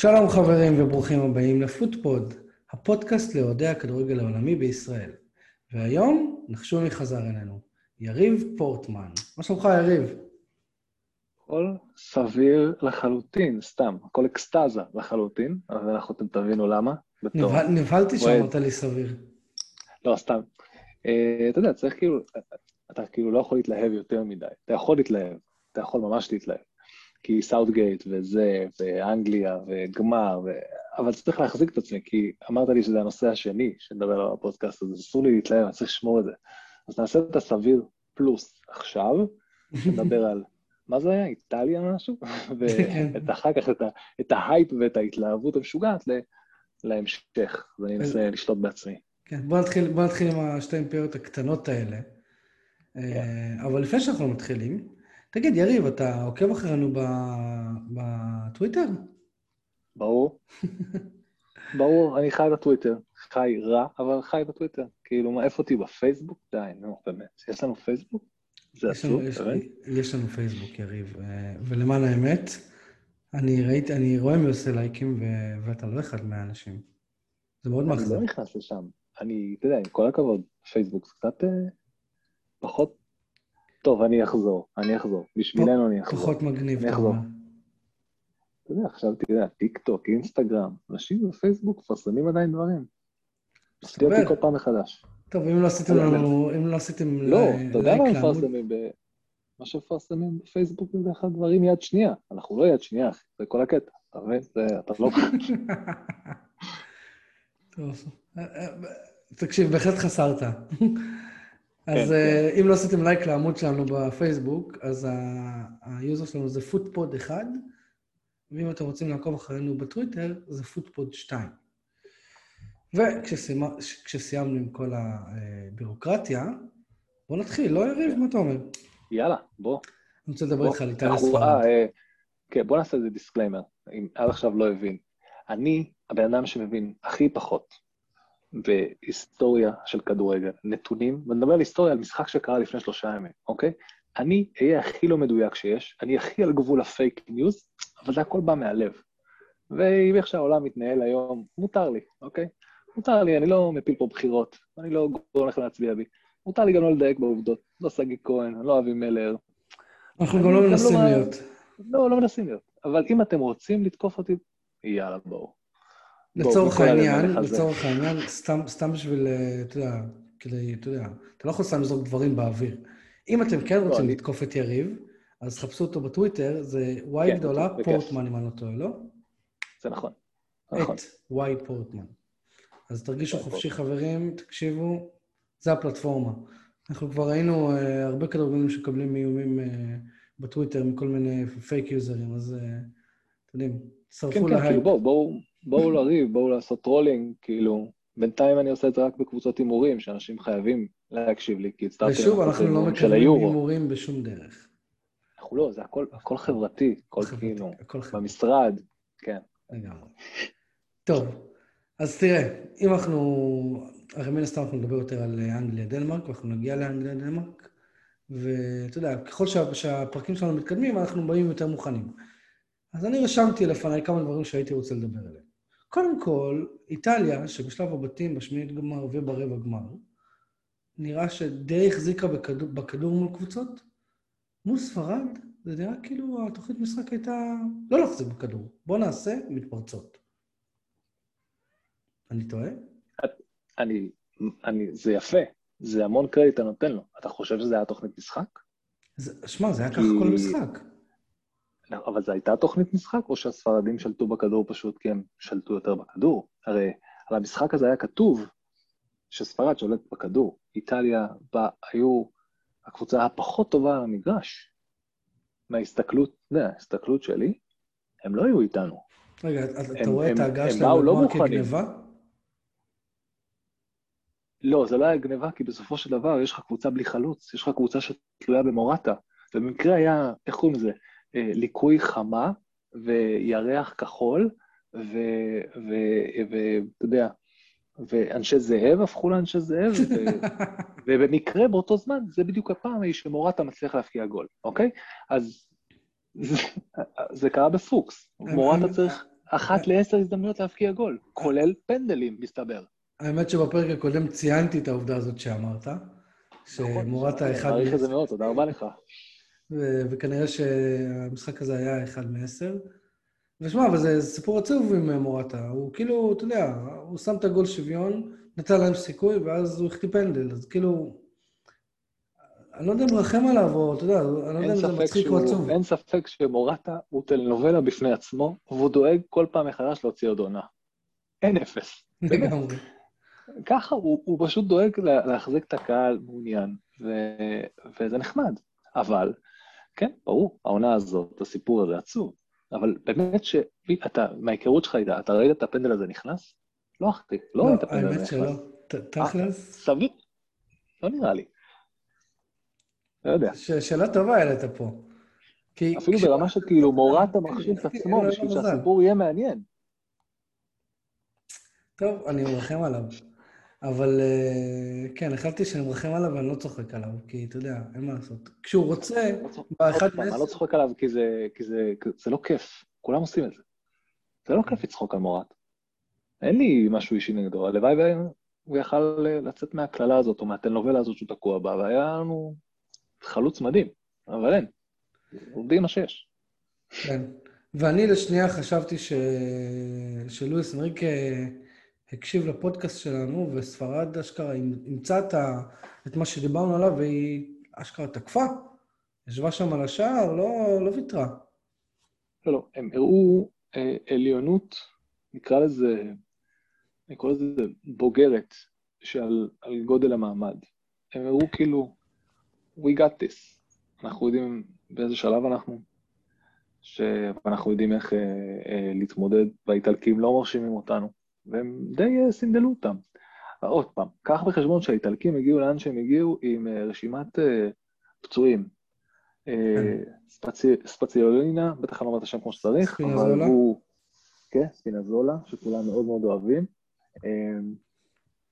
שלום חברים וברוכים הבאים לפוטפוד, הפודקאסט לאוהדי הכדורגל העולמי בישראל. והיום נחשו מי חזר אלינו, יריב פורטמן. מה שלומך, יריב? הכל סביר לחלוטין, סתם, הכל אקסטזה לחלוטין, אבל אנחנו אתם תבינו למה. בתור... נבהלתי שאמרת לי סביר. לא, סתם. Uh, אתה יודע, צריך כאילו, אתה כאילו לא יכול להתלהב יותר מדי. אתה יכול להתלהב, אתה יכול ממש להתלהב. כי סאוטגייט וזה, ואנגליה, וגמר, ו... אבל צריך להחזיק את עצמי, כי אמרת לי שזה הנושא השני שנדבר עליו בפודקאסט הזה, אסור לי להתלהב, אני צריך לשמור את זה. אז נעשה את הסביר פלוס עכשיו, נדבר על מה זה היה, איטליה משהו? ואחר כך את, ה, את ההייפ ואת ההתלהבות המשוגעת להמשך, אז אני אנסה לשלוט בעצמי. כן, בוא נתחיל, בוא נתחיל עם השתי אימפריות הקטנות האלה. כן. אה, אבל לפני שאנחנו מתחילים, תגיד, יריב, אתה עוקב אחרינו בטוויטר? ברור. ברור, אני חי בטוויטר. חי רע, אבל חי בטוויטר. כאילו, מה, איפה אותי? בפייסבוק? די, נו, באמת. יש לנו פייסבוק? זה עצוב, באמת? יש לנו פייסבוק, יריב. אה, ולמען האמת, אני ראיתי, אני רואה מי עושה לייקים, ואתה לא אחד מהאנשים. זה מאוד מאכזב. אני לא נכנס לשם. אני, אתה יודע, עם כל הכבוד, פייסבוק זה קצת אה, פחות... טוב, אני אחזור, אני אחזור. בשבילנו אני אחזור. פחות מגניב, אתה אומר. אתה יודע, עכשיו תראה, טיק טוק, אינסטגרם, אנשים בפייסבוק מפרסמים עדיין דברים. אותי כל פעם מחדש. טוב, אם לא עשיתם לנו, אם לא עשיתם לא, אתה יודע מה מפרסמים ב... מה שמפרסמים בפייסבוק זה בדרך כלל דברים יד שנייה. אנחנו לא יד שנייה, אחי, זה כל הקטע. אתה מבין? אתה לא... טוב. אה, אה, תקשיב, בהחלט חסרת. אז כן, אה, כן. אם לא עשיתם לייק לעמוד שלנו בפייסבוק, אז היוזר שלנו זה פוטפוד 1, ואם אתם רוצים לעקוב אחרינו בטוויטר, זה פוטפוד 2. וכשסיימנו עם כל הבירוקרטיה, בוא נתחיל, לא יריב? מה אתה אומר? יאללה, בוא. אני רוצה לדבר איתך על איטליה ספרד. כן, בוא נעשה איזה disclaimer, אם עד עכשיו לא הבין. אני הבן אדם שמבין הכי פחות בהיסטוריה של כדורגל, נתונים, ואני מדבר על היסטוריה, על משחק שקרה לפני שלושה ימים, אוקיי? אני אהיה הכי לא מדויק שיש, אני הכי על גבול הפייק ניוז, אבל זה הכל בא מהלב. ואם איך שהעולם מתנהל היום, מותר לי, אוקיי? מותר לי, אני לא מפיל פה בחירות, אני לא גורם לכם להצביע בי. מותר לי גם לא לדייק בעובדות. לא שגיא כהן, לא אבי מלר. אנחנו גם לא מנסים לא להיות. לא, לא מנסים להיות. אבל אם אתם רוצים לתקוף אותי, יאללה, בואו. לצורך העניין, לצורך העניין, סתם, סתם בשביל, אה, אתה יודע, כדי, אתה יודע, אתה לא יכול סתם לזרוק דברים באוויר. אם אתם כן רוצים לא, לתקוף את יריב, אז חפשו אותו בטוויטר, זה וואי כן, גדולה, פורטמן, אם אני לא טועה, לא? זה נכון. את וואי פורטמן. אז תרגישו חופשי, חברים, תקשיבו, זה הפלטפורמה. אנחנו כבר ראינו uh, הרבה כדורגלנים שמקבלים איומים uh, בטוויטר מכל מיני פייק יוזרים, אז uh, אתם יודעים, צרפו כן, להייפ. כן, כן, בואו, בואו, בואו לריב, בואו לעשות trolling, כאילו, בינתיים אני עושה את זה רק בקבוצות הימורים, שאנשים חייבים להקשיב לי, כי הצטרפתי ושוב, אנחנו לא מקבלים הימורים בשום דרך. אנחנו לא, זה הכל, הכל חברתי, הכל כאילו, במשרד, כן. לגמרי. טוב, אז תראה, אם אנחנו, הרי מן הסתם אנחנו נדבר יותר על אנגליה-דנמרק, ואנחנו נגיע לאנגליה-דנמרק, ואתה יודע, ככל שה, שהפרקים שלנו מתקדמים, אנחנו באים יותר מוכנים. אז אני רשמתי לפניי כמה דברים שהייתי רוצה לדבר עליהם. קודם כל, איטליה, שבשלב הבתים, בשמינית גמר וברבע גמר, נראה שדי החזיקה בכדור, בכדור מול קבוצות. מול ספרד, זה נראה כאילו התוכנית משחק הייתה לא להחזיק בכדור. בוא נעשה מתפרצות. אני טועה? אני, אני, זה יפה, זה המון קרדיט אתה נותן לו. אתה חושב שזה היה תוכנית משחק? שמע, זה היה ככה כל משחק. אבל זו הייתה תוכנית משחק, או שהספרדים שלטו בכדור פשוט כי הם שלטו יותר בכדור? הרי על המשחק הזה היה כתוב שספרד שולט בכדור. איטליה בה היו הקבוצה הפחות טובה על המגרש. מההסתכלות, אתה יודע, ההסתכלות שלי, הם לא היו איתנו. רגע, אתה רואה את ההגעה שלהם לא כגניבה? לא, זה לא היה גניבה, כי בסופו של דבר יש לך קבוצה בלי חלוץ, יש לך קבוצה שתלויה במורטה. ובמקרה היה, איך קוראים לזה? אה, ליקוי חמה וירח כחול, ואתה יודע, ואנשי זאב הפכו לאנשי זאב, ו, ובמקרה באותו זמן, זה בדיוק הפעם ההיא שמורטה מצליח להפקיע גול, אוקיי? אז זה, זה קרה בפוקס. מורטה צריך, אחת לעשר הזדמנויות להבקיע גול, כולל פנדלים, מסתבר. האמת שבפרק הקודם ציינתי את העובדה הזאת שאמרת, שמורטה אחד... אני מעריך את זה מאוד, תודה רבה לך. וכנראה שהמשחק הזה היה אחד מעשר. ושמע, אבל זה סיפור עצוב עם מורטה. הוא כאילו, אתה יודע, הוא שם את הגול שוויון, נתן להם סיכוי, ואז הוא החטיא פנדל. אז כאילו, אני לא יודע אם מרחם עליו, או אתה יודע, אני לא יודע אם זה מצחיק או עצוב. אין ספק שמורטה הוא טלנובלה בפני עצמו, והוא דואג כל פעם מחדש להוציא עוד עונה. אין אפס. לגמרי. ככה, הוא, הוא פשוט דואג להחזיק את הקהל מעוניין, ו, וזה נחמד. אבל, כן, ברור, העונה הזאת, הסיפור הזה עצוב. אבל באמת שאתה, מההיכרות שלך איתה, אתה ראית את הפנדל הזה נכנס? לא, אחי, לא ראית את הפנדל הזה נכנס. האמת שלא. תכלס? סביר. לא נראה לי. לא יודע. שאלה טובה העלית פה. אפילו ברמה של כאילו מורטה מכשיל את עצמו בשביל שהסיפור יהיה מעניין. טוב, אני מרחם עליו. אבל אה, כן, החלטתי שאני מרחם עליו ואני לא צוחק עליו, כי אתה יודע, אין מה לעשות. כשהוא רוצה, לא באחד מעשר... אני לא צוחק עליו כי זה לא כיף, כולם עושים את זה. זה לא כיף לצחוק על מורת. אין לי משהו אישי נגדו, הלוואי והוא יכל לצאת מהקללה הזאת או מהטלנובלה הזאת שהוא תקוע בה, והיה לנו חלוץ מדהים, אבל אין. עובדים מה שיש. כן. ואני לשנייה חשבתי ש... שלואיס אנריקה הקשיב לפודקאסט שלנו, וספרד אשכרה אימצה את, מה שדיברנו עליו, והיא אשכרה תקפה. ישבה שם על השער, לא, לא ויתרה. לא, לא, הם הראו אה, עליונות, נקרא לזה, אני קורא לזה בוגרת, שעל גודל המעמד. הם הראו כאילו, we got this. אנחנו יודעים באיזה שלב אנחנו, שאנחנו יודעים איך אה, אה, להתמודד, והאיטלקים לא מרשימים אותנו, והם די אה, סינדלו אותם. עוד פעם, קח בחשבון שהאיטלקים הגיעו לאן שהם הגיעו עם אה, רשימת אה, פצועים. כן. ספציולינה, בטח אני לא אומר את השם כמו שצריך, אבל הוא... כן, ספינזולה, שכולם מאוד מאוד אוהבים.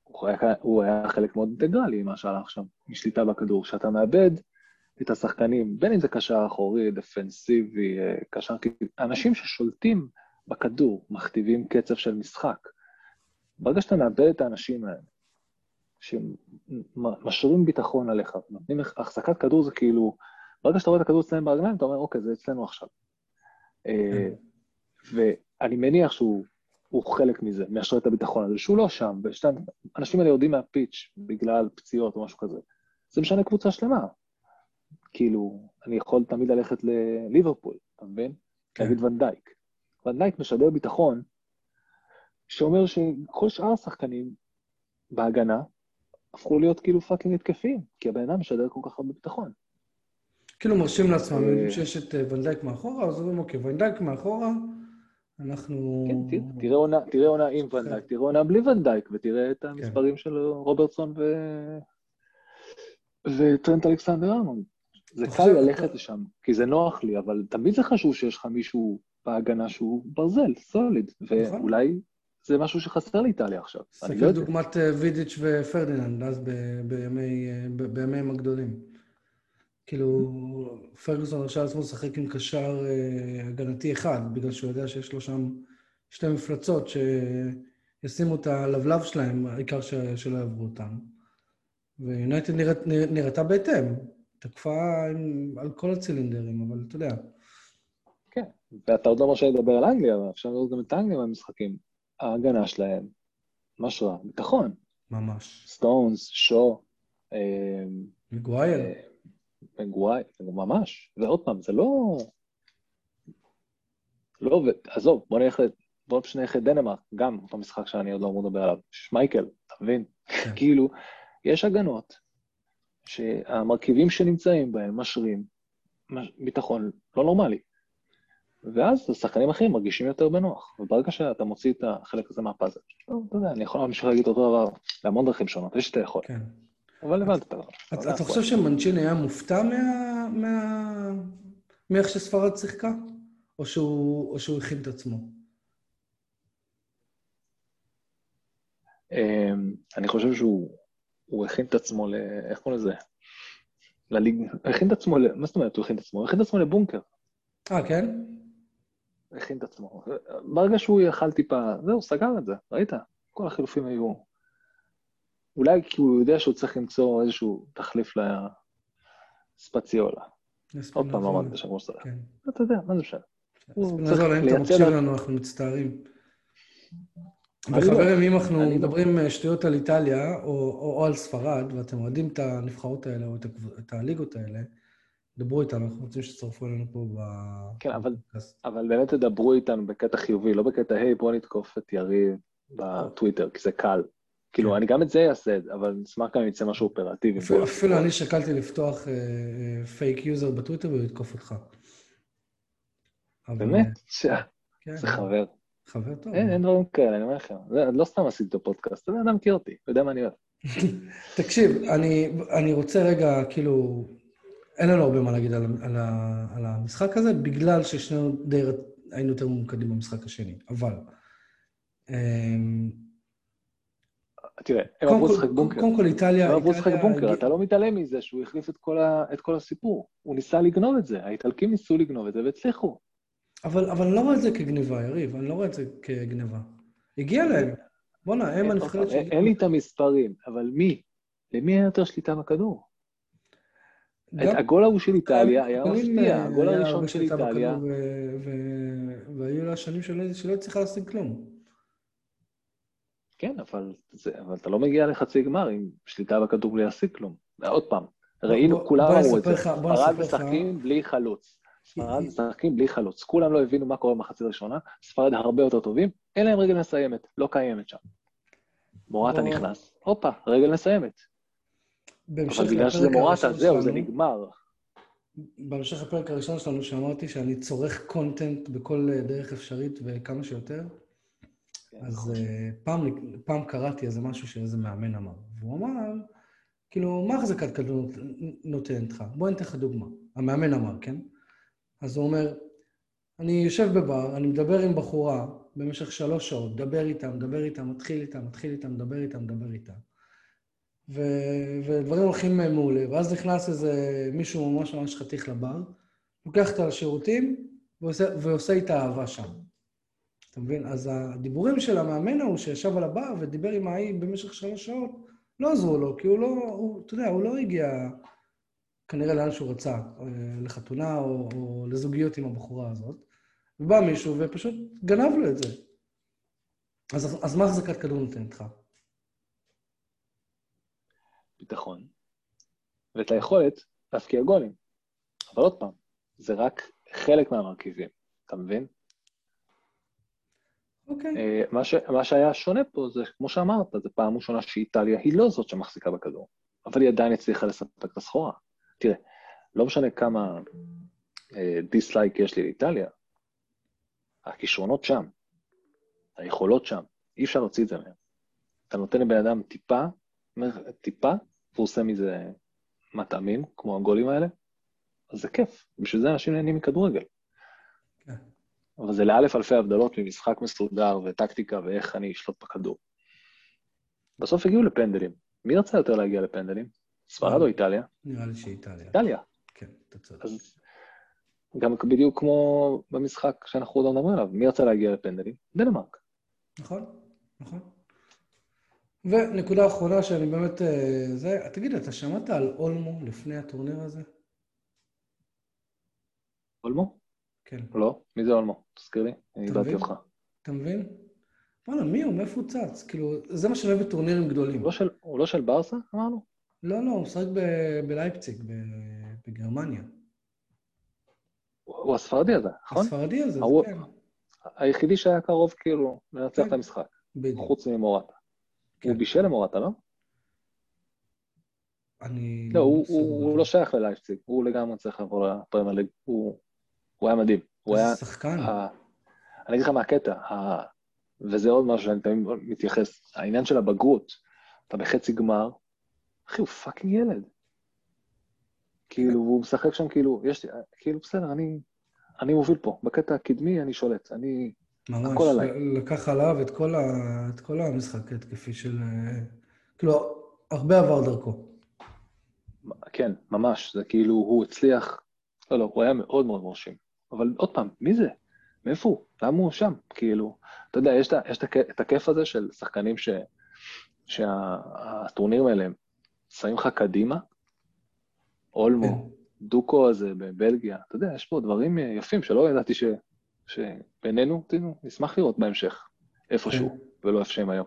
הוא היה, הוא היה חלק מאוד אינטגרלי ממה שהלך שם, משליטה בכדור. כשאתה מאבד את השחקנים, בין אם זה קשר אחורי, דפנסיבי, קשר... אנשים ששולטים בכדור, מכתיבים קצב של משחק. ברגע שאתה מאבד את האנשים האלה, שמשרים ביטחון עליך, נותנים החזקת כדור זה כאילו, ברגע שאתה רואה את הכדור אצלם ברגליים, אתה אומר, אוקיי, זה אצלנו עכשיו. אה, ואני מניח שהוא הוא חלק מזה, מאשרת הביטחון הזה, שהוא לא שם, האנשים האלה יורדים מהפיץ' בגלל פציעות או משהו כזה. זה משנה קבוצה שלמה. כאילו, אני יכול תמיד ללכת לליברפול, אתה מבין? כן. להגיד ונדייק. ונדייק משדר ביטחון, שאומר שכל שאר השחקנים בהגנה הפכו להיות כאילו fucking התקפיים, כי הבן אדם משדר כל כך הרבה ביטחון. כאילו מרשים לעצמם, יודעים אה, שיש את אה, ונדייק מאחורה, אז אומרים, אוקיי, ונדייק מאחורה, אנחנו... כן, תראה עונה, עם ונדייק, תראה עונה בלי ונדייק, ותראה את המספרים כן. של רוברטסון ו... וטרנט אלכסנדר ארנון. זה קל ללכת לשם, כי זה נוח לי, אבל תמיד זה חשוב שיש לך מישהו בהגנה שהוא ברזל, סוליד, נכון. ואולי זה משהו שחסר לאיטליה עכשיו. ספק לא דוגמת אה, וידיץ' ופרדיננד, אז בימיהם הגדולים. כאילו, פרגוסון הרשה לעצמו לשחק עם קשר אה, הגנתי אחד, בגלל שהוא יודע שיש לו שם שתי מפלצות שישימו את הלבלב שלהם, העיקר ש... שלא יעברו אותם. ויונייטד נראית, נראתה בהתאם, תקפה עם, על כל הצילינדרים, אבל אתה יודע. כן, ואתה עוד לא מרשה לדבר על אנגליה, אבל אפשר לראות גם את אנגליה במשחקים. ההגנה שלהם משרה ביטחון. ממש. סטונס, שו. אה, מגווייר. מגוואי, ממש. ועוד פעם, זה לא... לא עובד. עזוב, בוא נלך, בוא נלך לדנמרק, גם אותו משחק שאני עוד לא אמור לדבר עליו. שמייקל, אתה מבין? כן. כאילו, יש הגנות שהמרכיבים שנמצאים בהם משרים ביטחון לא נורמלי. ואז השחקנים האחרים מרגישים יותר בנוח. וברגע שאתה מוציא את החלק הזה מהפאזל, אתה יודע, אני יכול להמשיך להגיד אותו דבר בהמון דרכים שונות, יש שאתה יכול. כן. אבל הבנת את הדבר. אתה חושב שמנצ'ין היה מופתע מאיך שספרד שיחקה? או שהוא הכין את עצמו? אמ, אני חושב שהוא הכין את עצמו ל... איך קוראים לזה? לליג... הכין את עצמו ל... מה זאת אומרת הוא הכין את עצמו? הוא הכין את עצמו לבונקר. אה, כן? הכין את עצמו. ברגע שהוא יאכל טיפה, זהו, סגר את זה, ראית? כל החילופים היו... אולי כי הוא יודע שהוא צריך למצוא איזשהו תחליף לספציולה. עוד פעם לא אמרתי שם כמו שצריך. אתה יודע, מה זה משנה? ספינזולה, אם אתה מקשיב לנו, אנחנו מצטערים. וחברים, אם אנחנו לא- מדברים אה, שטויות על איטליה או על ספרד, ואתם אוהדים את הנבחרות האלה או את הליגות האלה, דברו איתנו, אנחנו רוצים שתצטרפו אלינו פה ב... כן, אבל, אבל באמת תדברו איתנו בקטע חיובי, לא בקטע, היי, בוא נתקוף את יריב בטוויטר, כי זה קל. כאילו, כן. אני גם את זה אעשה, אבל נשמח גם אם יצא משהו אופרטיבי. אפילו אני שקלתי לפתוח פייק אה, user אה, בטוויטר ולתקוף אותך. באמת? כן. זה חבר. חבר טוב. אין דברים כאלה, אני אומר לכם. לא סתם עשיתי את הפודקאסט, אתה אדם מכיר אותי, אתה יודע מה אני אוהב. תקשיב, אני רוצה רגע, כאילו, אין לנו הרבה מה להגיד על, על, על המשחק הזה, בגלל ששנינו די היינו יותר ממוקדים במשחק השני, אבל... אמ, תראה, הם עברו לשחק בונקר. קודם כל איטליה... הם עברו לשחק בונקר, אתה לא מתעלם מזה שהוא החליף את כל, ה, את כל הסיפור. הוא ניסה לגנוב את זה, האיטלקים ניסו לגנוב את זה והצליחו. אבל, אבל אני לא רואה את זה כגניבה, יריב, אני לא רואה את זה כגניבה. הגיע להם. בואנה, הם הנבחרת ש... אין לי את המספרים, אבל מי? למי היה יותר שליטה בכדור? את הגול ההוא של איטליה היה מפתיע, הגול הראשון של איטליה. והיו לה שנים שלא הצליחה להשיג כלום. כן, אבל, אבל אתה לא מגיע לחצי גמר עם שליטה בכדור בלי להשיג כלום. עוד פעם, ראינו, כולם אמרו את זה, ספרד משחקים בלי חלוץ. ספרד משחקים בלי חלוץ. כולם לא הבינו מה קורה במחצית הראשונה, ספרד הרבה יותר טובים, אין להם רגל מסיימת, לא קיימת שם. מורטה נכנס, הופה, רגל מסיימת. אבל בגלל שזה מורטה, זהו, זה נגמר. בהמשך לפרק הראשון שלנו, שאמרתי שאני צורך קונטנט בכל אה, דרך אפשרית וכמה שיותר, כן, אז נכון. אה, פעם, פעם קראתי איזה משהו שאיזה מאמן אמר, והוא אמר, כאילו, מה החזקת כדור נותנת לך? בוא אני אתן לך דוגמה. המאמן אמר, כן? אז הוא אומר, אני יושב בבר, אני מדבר עם בחורה במשך שלוש שעות, מדבר איתה, מדבר איתה, מתחיל איתה, מתחיל איתה, מדבר איתה, מדבר איתה. ו... ודברים הולכים מעולה, ואז נכנס איזה מישהו ממש ממש חתיך לבר, לוקח אותה לשירותים ועושה, ועושה איתה אהבה שם. אתה מבין? אז הדיבורים של המאמן ההוא שישב על הבר ודיבר עם ההיא במשך שלוש שעות, לא עזרו לו, כי הוא לא, הוא, אתה יודע, הוא לא הגיע כנראה לאן שהוא רצה, אה, לחתונה או, או לזוגיות עם הבחורה הזאת, ובא מישהו ופשוט גנב לו את זה. אז, אז מה החזקת כדור נותנת לך? ביטחון, ואת היכולת להפקיע גולים. אבל עוד פעם, זה רק חלק מהמרכיבים, אתה מבין? אוקיי. Okay. אה, מה, ש, מה שהיה שונה פה זה, כמו שאמרת, זו פעם ראשונה שאיטליה היא לא זאת שמחזיקה בכדור, אבל היא עדיין הצליחה לספק את הסחורה. תראה, לא משנה כמה דיסלייק אה, יש לי לאיטליה, הכישרונות שם, היכולות שם, אי אפשר להוציא את זה מהם. אתה נותן לבן אדם טיפה, טיפה, והוא עושה מזה מטעמים, כמו הגולים האלה, אז זה כיף. בשביל זה אנשים נהנים מכדורגל. כן. אבל זה לאלף אלפי הבדלות ממשחק מסודר וטקטיקה ואיך אני אשלוט בכדור. בסוף הגיעו לפנדלים. מי רצה יותר להגיע לפנדלים? ספרד או איטליה? נראה לי שאיטליה. איטליה. כן, אתה צודק. אז גם בדיוק כמו במשחק שאנחנו עוד לא מדברים עליו, מי רצה להגיע לפנדלים? דנמרק. נכון, נכון. ונקודה אחרונה שאני באמת... אה, זה, תגיד, אתה שמעת על אולמו לפני הטורניר הזה? אולמו? כן. לא? מי זה אולמו? תזכיר לי, אני איבדתי אותך. אתה מבין? וואלה, מי הוא? מאיפה הוא צץ? כאילו, זה מה שאני אוהב בטורנירים גדולים. לא הוא לא של ברסה, אמרנו? לא, לא, הוא משחק בלייפציג, בגרמניה. הוא הספרדי הזה, נכון? הספרדי הזה, כן. היחידי שהיה קרוב כאילו לנצח כן. את המשחק. בדיוק. חוץ ממורטה. כן. הוא בישל למורטה, לא? אני... לא, הוא, הוא, הוא לא שייך ללייפציג, הוא לגמרי צריך לעבור לפרמייר ליג, הוא, הוא היה מדהים. הוא היה... שחקן. ה... אני אגיד לך מה הקטע, ה... וזה עוד משהו שאני תמיד מתייחס, העניין של הבגרות, אתה בחצי גמר, אחי, הוא fucking ילד. כאילו, הוא משחק שם כאילו, יש לי, כאילו, בסדר, אני, אני מוביל פה, בקטע הקדמי אני שולט, אני, ממש. לקח עליו את כל, ה, את כל המשחק התקפי של... כאילו, הרבה עבר דרכו. כן, ממש, זה כאילו, הוא הצליח, לא, לא, הוא היה מאוד מאוד מרשים. אבל עוד פעם, מי זה? מאיפה הוא? למה הוא שם? כאילו, אתה יודע, יש, יש את הכיף הזה של שחקנים ש, שהטורנירים האלה שמים לך קדימה, אולמו, כן. דוקו הזה בבלגיה, אתה יודע, יש פה דברים יפים שלא ידעתי ש, שבינינו, תראו, נשמח לראות בהמשך, איפשהו, כן. ולא איפה שהם היום.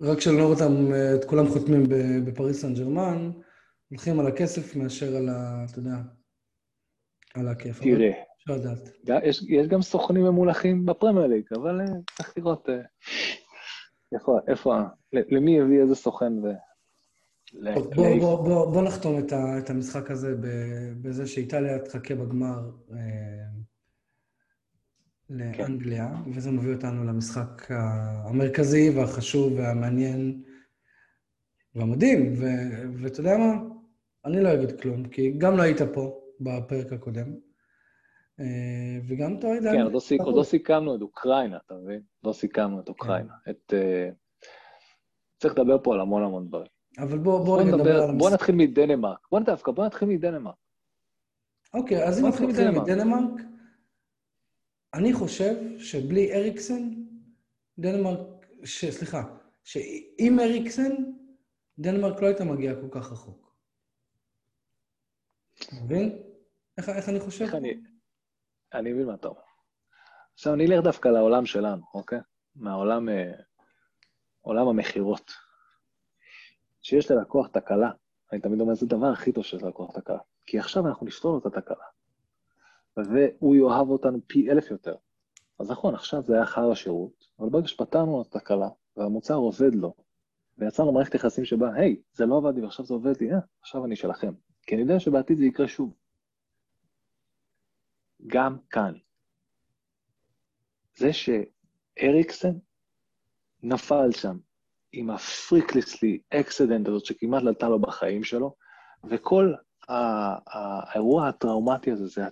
רק שלא אותם, את כולם חותמים בפריס סן ג'רמן, הולכים על הכסף מאשר על ה... אתה יודע, על הכיף. תראה. אפשר לדעת. יש, יש גם סוכנים ממולחים בפרמייר ליג, אבל אה, צריך לראות אה, איפה, איפה, למי הביא איזה סוכן ו... בוא, בוא, בוא, בוא נחתום את, ה, את המשחק הזה בזה שאיטליה תחכה בגמר אה, לאנגליה, כן. וזה מביא אותנו למשחק המרכזי והחשוב והמעניין והמדהים, ואתה יודע מה? אני לא אגיד כלום, כי גם לא היית פה בפרק הקודם, אה, וגם אתה יודע... כן, עוד לא, לא סיכמנו את אוקראינה, אתה מבין? לא סיכמנו את אוקראינה. כן. את... אה, צריך לדבר פה על המון המון דברים. אבל בוא, בוא נדבר על המשחק. בוא נתחיל מדנמרק. בוא דווקא, בוא נתחיל מדנמרק. אוקיי, אז אם נתחיל מדנמרק, אני חושב שבלי אריקסן, דנמרק, ש... סליחה, שעם אריקסן, דנמרק לא הייתה מגיעה כל כך רחוק. מבין? איך, איך אני חושב? איך אני... אני מבין מה אתה אומר. עכשיו, אני אלך דווקא לעולם שלנו, אוקיי? מהעולם, אה, עולם המכירות. שיש ללקוח תקלה, אני תמיד אומר, זה הדבר הכי טוב שיש ללקוח תקלה. כי עכשיו אנחנו נפתור לו את התקלה. והוא יאהב אותנו פי אלף יותר. אז נכון, עכשיו זה היה חר השירות, אבל ברגע שפתרנו את התקלה, והמוצר עובד לו, ויצרנו מערכת יחסים שבה, היי, זה לא עבד לי ועכשיו זה עובד לי, אה, עכשיו אני שלכם. כי אני יודע שבעתיד זה יקרה שוב. גם כאן. זה שאריקסן נפל שם עם ה freakishly accident הזאת שכמעט עלתה לו בחיים שלו, וכל האירוע הטראומטי הזה, זה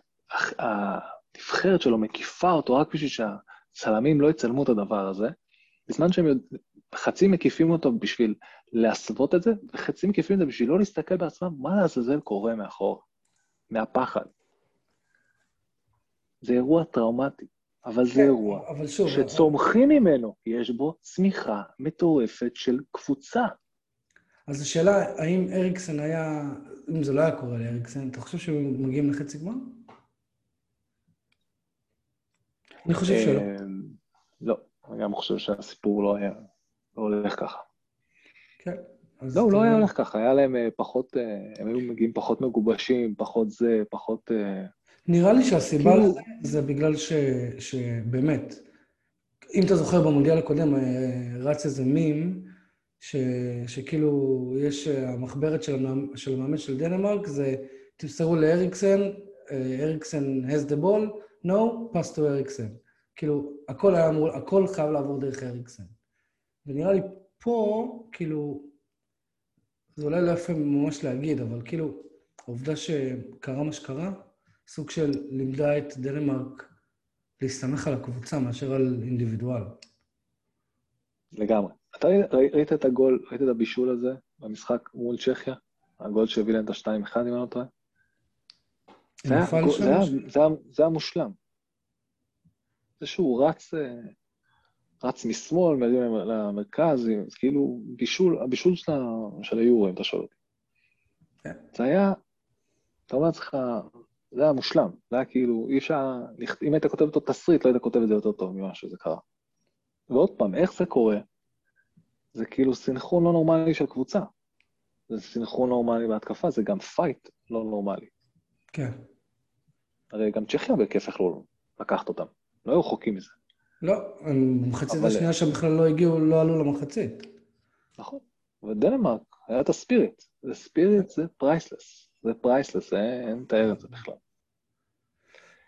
הנבחרת שלו מקיפה אותו רק בשביל שהצלמים לא יצלמו את הדבר הזה, בזמן שהם חצי מקיפים אותו בשביל להסוות את זה, וחצי מקיפים את זה בשביל לא להסתכל בעצמם, מה לעזאזל קורה מאחור, מהפחד. זה אירוע טראומטי, אבל זה כן, אירוע אבל שוב, שצומחים אבל... ממנו, יש בו צמיחה מטורפת של קבוצה. אז השאלה, האם אריקסן היה, אם זה לא היה קורה לאריקסן, אתה חושב שהם מגיעים לחצי גמר? אני חושב שלא. אמ, לא, אני גם חושב שהסיפור לא היה, לא הולך ככה. כן. לא, הוא לא היה הולך ככה, היה להם אה, פחות, אה, הם היו מגיעים פחות מגובשים, פחות זה, פחות... אה, נראה לי שהסיבה כאילו... זה בגלל ש, שבאמת, אם אתה זוכר במונדיאל הקודם, רץ איזה מים, ש, שכאילו יש המחברת של, המאמן, של המאמן של דנמרק, זה תמסרו לאריקסן, אריקסן has the ball, no, pass to אריקסן. כאילו, הכל היה אמור, הכל חייב לעבור דרך אריקסן. ונראה לי פה, כאילו, זה אולי לא יפה ממש להגיד, אבל כאילו, העובדה שקרה מה שקרה, סוג של לימדה את דנמרק להסתמך על הקבוצה מאשר על אינדיבידואל. לגמרי. אתה ראית את הגול, ראית את הבישול הזה במשחק מול צ'כיה? הגול שהביא להם את ה-2-1, אם אני לא טועה? זה היה מושלם. זה שהוא רץ, אה, רץ משמאל, למרכז, זה כאילו בישול, הבישול של, של היורו, אם אתה שואל אותי. כן. זה היה, אתה אומר לעצמך, זה היה מושלם, זה היה כאילו, אי אפשר, אם היית כותב אותו תסריט, לא היית כותב את זה יותר טוב ממה שזה קרה. ועוד פעם, איך זה קורה? זה כאילו סינכרון לא נורמלי של קבוצה. זה סינכרון נורמלי בהתקפה, זה גם fight לא נורמלי. כן. הרי גם צ'כיה בכיף יכלו לקחת אותם. לא היו רחוקים מזה. לא, במחצית אבל... השנייה שהם בכלל לא הגיעו, לא עלו למחצית. נכון, ודנמרק, היה את ה spirit. זה spirit זה priceless. זה priceless, אה, אין לתאר את זה בכלל.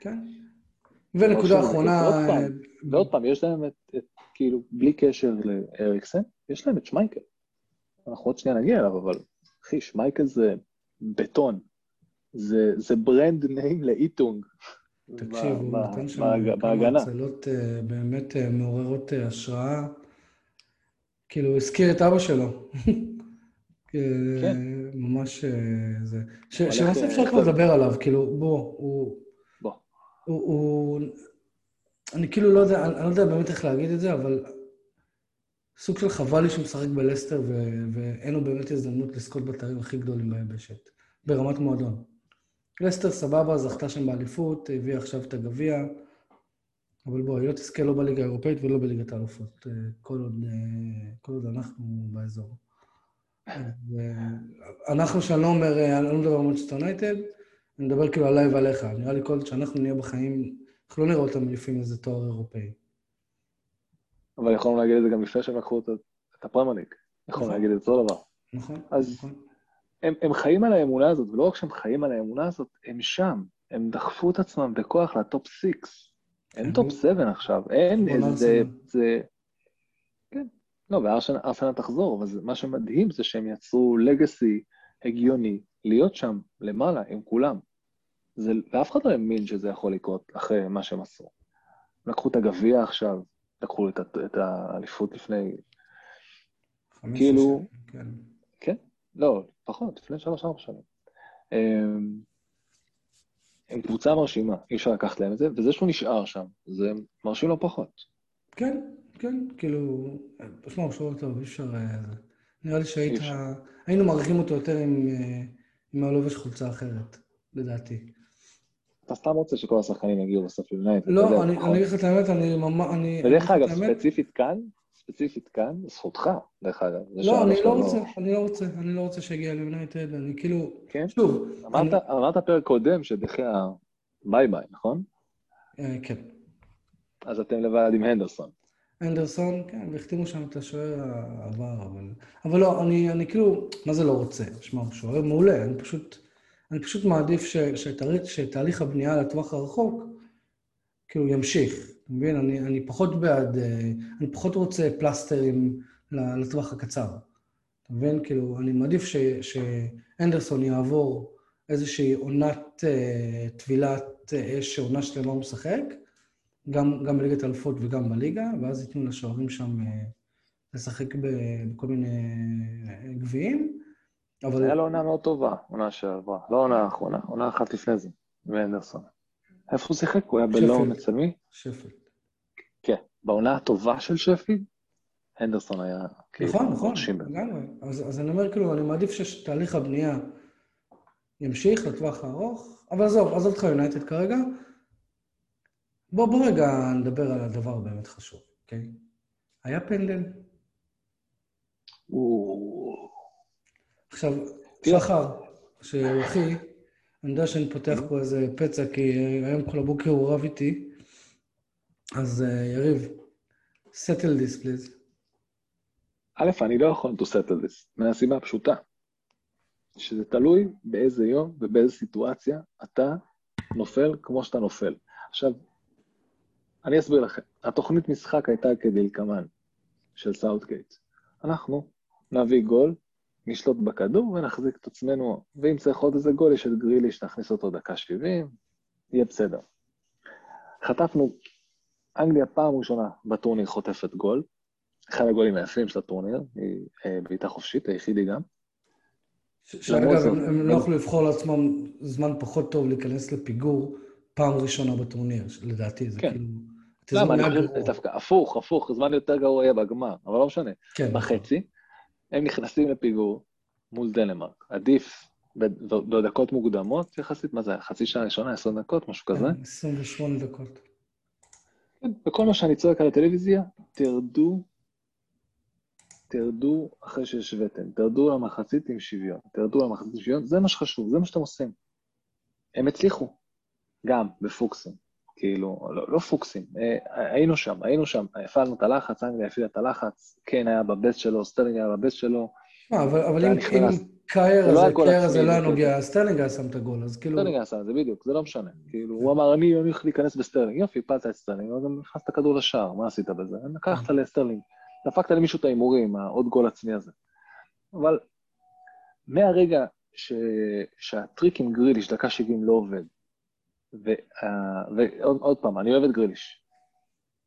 כן. ונקודה אחרונה... ועוד פעם, יש להם את, את, כאילו, בלי קשר לאריקסן, יש להם את שמייקל. אנחנו עוד שנייה נגיע אליו, אבל אחי, שמייקל זה בטון. זה, זה ברנד נעים לאיטונג. תקשיב, הוא נתן שם כמה הצלות אה, באמת אה, מעוררות אה, השראה. כאילו, הוא הזכיר את אבא שלו. כן. ממש זה. שלמעשה אפשר כבר לדבר עליו, כאילו, בוא, הוא... בוא. הוא... אני כאילו לא יודע, אני לא יודע באמת איך להגיד את זה, אבל סוג של חבל לי שהוא משחק בלסטר, ו- ואין לו באמת הזדמנות לזכות בתארים הכי גדולים ביבשת, ברמת מועדון. לסטר סבבה, זכתה שם באליפות, הביאה עכשיו את הגביע, אבל בוא, היא לא תזכה לא בליגה האירופאית ולא בליגת האלופות, כל עוד, כל עוד אנחנו באזור. אנחנו, שאני לא אומר, אני לא מדבר על מנצ'סטר יונייטד, אני מדבר כאילו עליי ועליך. נראה לי כל עוד שאנחנו נהיה בחיים, אנחנו לא נראה אותם מניפים איזה תואר אירופאי. אבל יכולנו להגיד את זה גם לפני שהם לקחו את הפרמייר ליג. יכולנו נכון. להגיד את אותו דבר. נכון, אז נכון. הם, הם חיים על האמונה הזאת, ולא רק שהם חיים על האמונה הזאת, הם שם. הם דחפו את עצמם בכוח ל top six. אין top seven עכשיו, אין איזה... זה... כן. לא, וארסנל תחזור, אבל מה שמדהים זה שהם יצרו legacy הגיוני להיות שם, למעלה, עם כולם. זה, ואף אחד לא האמין שזה יכול לקרות אחרי מה שהם עשו. לקחו את הגביע עכשיו, לקחו את, את האליפות לפני... כאילו... כן. כן? לא, פחות, לפני שלוש-ארבע שנים. הם, הם קבוצה מרשימה, אי אפשר לקחת להם את זה, וזה שהוא נשאר שם, זה מרשים לא פחות. כן, כן, כאילו, תשמע, הוא שוער טוב, אי אפשר... אה, נראה לי שהיית... היינו מעריכים אותו יותר עם, אה, עם הלובש חולצה אחרת, לדעתי. אתה סתם רוצה שכל השחקנים יגיעו בסוף ליונייטד. לא, אני אגיד לך את האמת, אני ממש... ודרך אגב, ספציפית כאן, ספציפית כאן, זכותך, דרך אגב. לא, אני לא רוצה, אני לא רוצה, אני לא רוצה שיגיע ליונייטד, אני כאילו... כן? שוב. אמרת פרק קודם שדה חאה bye bye, נכון? אה, כן. אז אתם לבד עם הנדרסון. הנדרסון, כן, והחתימו שם את השוער העבר, אבל... אבל לא, אני, אני כאילו, מה זה לא רוצה? שמע, הוא שוער מעולה, אני פשוט... אני פשוט מעדיף ש, שתהליך, שתהליך הבנייה לטווח הרחוק, כאילו, ימשיך. אתה מבין? אני, אני פחות בעד, אה, אני פחות רוצה פלסטרים לטווח הקצר. אתה מבין? כאילו, אני מעדיף ש, שאנדרסון יעבור איזושהי עונת אה, טבילת אש, עונה שלמה הוא משחק, גם, גם בליגת האלופות וגם בליגה, ואז ייתנו לשוערים שם אה, לשחק בכל מיני גביעים. אבל... היה לו עונה מאוד טובה, עונה שעברה. לא עונה האחרונה, עונה אחת לפני זה, ואנדרסון. איפה הוא שיחק? הוא היה בלואון אצל מי? שפילד. כן, בעונה הטובה של שפילד, הנדרסון היה כאילו נכון, נכון, לגמרי. אז, אז אני אומר, כאילו, אני מעדיף שתהליך הבנייה ימשיך לטווח הארוך, אבל עזוב, עזוב אותך יונייטד כרגע. בוא, בוא רגע נדבר על הדבר הבאמת חשוב, אוקיי? היה פנדל? עכשיו, שחר, שהוא אחי, אני יודע שאני פותח פה איזה פצע, כי היום כל הבוקר הוא רב איתי, אז אה, יריב, settle this, please. א', אני לא יכול to settle this, מהסיבה הפשוטה, שזה תלוי באיזה יום ובאיזה סיטואציה אתה נופל כמו שאתה נופל. עכשיו, אני אסביר לכם. התוכנית משחק הייתה כדלקמן של סאוטגייט. אנחנו נביא גול, נשלוט בכדור ונחזיק את עצמנו, ואם צריך עוד איזה גול, יש את גריליש, נכניס אותו דקה 70, יהיה בסדר. חטפנו, אנגליה פעם ראשונה בטורניר חוטפת גול, אחד הגולים היפים של הטורניר, היא אה, בעיטה חופשית, היחידי גם. שאגב, הם, לא יכלו לבחור לעצמם זמן פחות טוב להיכנס לפיגור פעם ראשונה בטורניר, לדעתי, זה כן. כאילו... למה? אני חושב דווקא הפוך, הפוך, זמן יותר גרוע יהיה בגמר, אבל לא משנה. כן. בחצי, הם נכנסים לפיגור מול דנמרק. עדיף בדקות מוקדמות יחסית, מה זה, חצי שעה ראשונה, 20 דקות, משהו כזה? 28 כן, דקות. כן, וכל מה שאני צועק על הטלוויזיה, תרדו, תרדו אחרי שהשוויתם, תרדו למחצית עם שוויון, תרדו למחצית עם שוויון, זה מה שחשוב, זה מה שאתם עושים. הם הצליחו, גם בפוקסים. כאילו, לא, לא פוקסים, אה, היינו שם, היינו שם, הפעלנו את הלחץ, אנגליה הפעילה את הלחץ, קיין היה ב best שלו, סטרלינג היה ב best שלו. אה, אבל, אבל אם, אם קייר הזה, לא קייר הזה לא היה נוגע, סטרלינג היה שם את הגול, אז כאילו... סטרלינג היה שם, זה בדיוק, זה לא משנה. כאילו, הוא אמר, אני הולך להיכנס בסטרלינג, יופי, הפלת את סטרלינג, אבל גם נכנסת כדור לשער, מה עשית בזה? לקחת לסטרלינג, דפקת למישהו את ההימורים, העוד גול עצמי הזה. אבל מהרגע ש... שהטריק עם גריליש, דקה 70 לא עובד, ועוד פעם, אני אוהב את גריליש.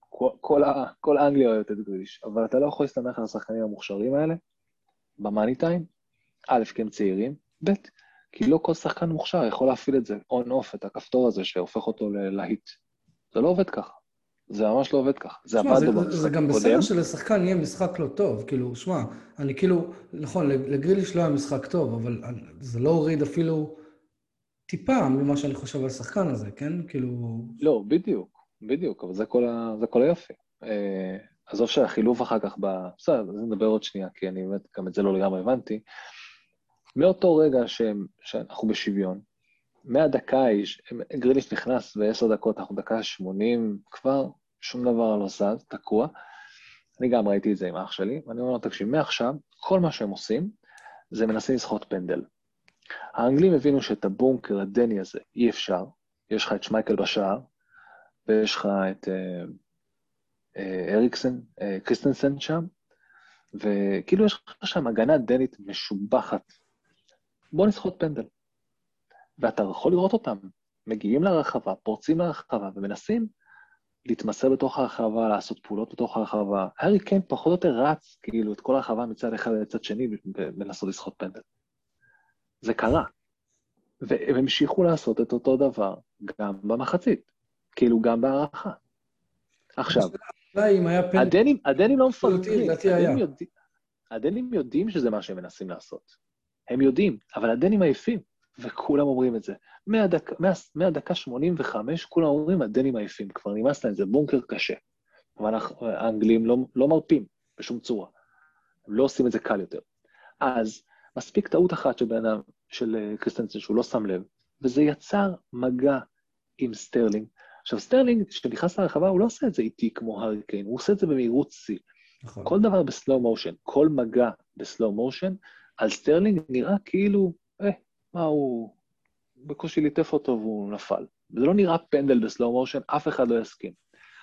כל, כל, כל אנגליה אוהבת את גריליש, אבל אתה לא יכול להסתמך על השחקנים המוכשרים האלה ב money time, א', כי הם צעירים, ב', כי לא כל שחקן מוכשר יכול להפעיל את זה, on-off, את הכפתור הזה שהופך אותו ללהיט. זה לא עובד ככה. זה ממש לא עובד ככה. זה עבד לו זה, במשחק זה גם הקודם. בסדר שלשחקן יהיה משחק לא טוב, כאילו, שמע, אני כאילו, נכון, לגריליש לא היה משחק טוב, אבל זה לא הוריד אפילו טיפה ממה שאני חושב על השחקן הזה, כן? כאילו, לא, בדיוק, בדיוק, אבל זה כל, ה... זה כל היופי. אה, עזוב שהחילוף אחר כך ב... בסדר, אז נדבר עוד שנייה, כי אני באמת, גם את זה לא לגמרי הבנתי. מאותו רגע שהם, שאנחנו בשוויון, מהדקה ההיא, ש- גריליש נכנס בעשר דקות, אנחנו דקה 80 כבר, שום דבר לא זז, תקוע. אני גם ראיתי את זה עם אח שלי, ואני אומר לו, תקשיב, מעכשיו, כל מה שהם עושים, זה מנסים לסחוט פנדל. האנגלים הבינו שאת הבונקר הדני הזה אי אפשר, יש לך את שמייקל בשער, ויש לך את אה, אה, אריקסן, אה, קריסטנסן שם, וכאילו יש לך שם הגנה דנית משובחת. בוא נסחוט פנדל. ואתה יכול לראות אותם, מגיעים לרחבה, פורצים לרחבה ומנסים להתמסר בתוך הרחבה, לעשות פעולות בתוך הרחבה. הארי קיין פחות או יותר רץ, כאילו, את כל הרחבה מצד אחד לצד שני, ולנסות לסחוט פנדל. זה קרה. והם המשיכו לעשות את אותו דבר גם במחצית, כאילו גם בהערכה. עכשיו, הדנים, הדנים לא היה. הדנים יודעים- הדנים יודעים שזה מה שהם מנסים לעשות. הם יודעים, אבל הדנים עייפים, וכולם אומרים את זה. מהדק, מה, מהדקה 85 כולם אומרים, הדנים עייפים, כבר נמאס להם, זה בונקר קשה. אבל אנחנו- האנגלים לא, לא מרפים בשום צורה. הם לא עושים את זה קל יותר. אז מספיק טעות אחת של בן אדם, של אה, קריסטנסן, שהוא לא שם לב, וזה יצר מגע עם סטרלינג. עכשיו, סטרלינג, כשנכנס לרחבה, הוא לא עושה את זה איטי כמו הארי קיין, הוא עושה את זה במהירות שיא. נכון. כל דבר ב slow motion, כל מגע ב slow motion, על סטרלינג נראה כאילו, אה, מה הוא... בקושי ליטף אותו והוא נפל. זה לא נראה פנדל ב slow motion, אף אחד לא יסכים.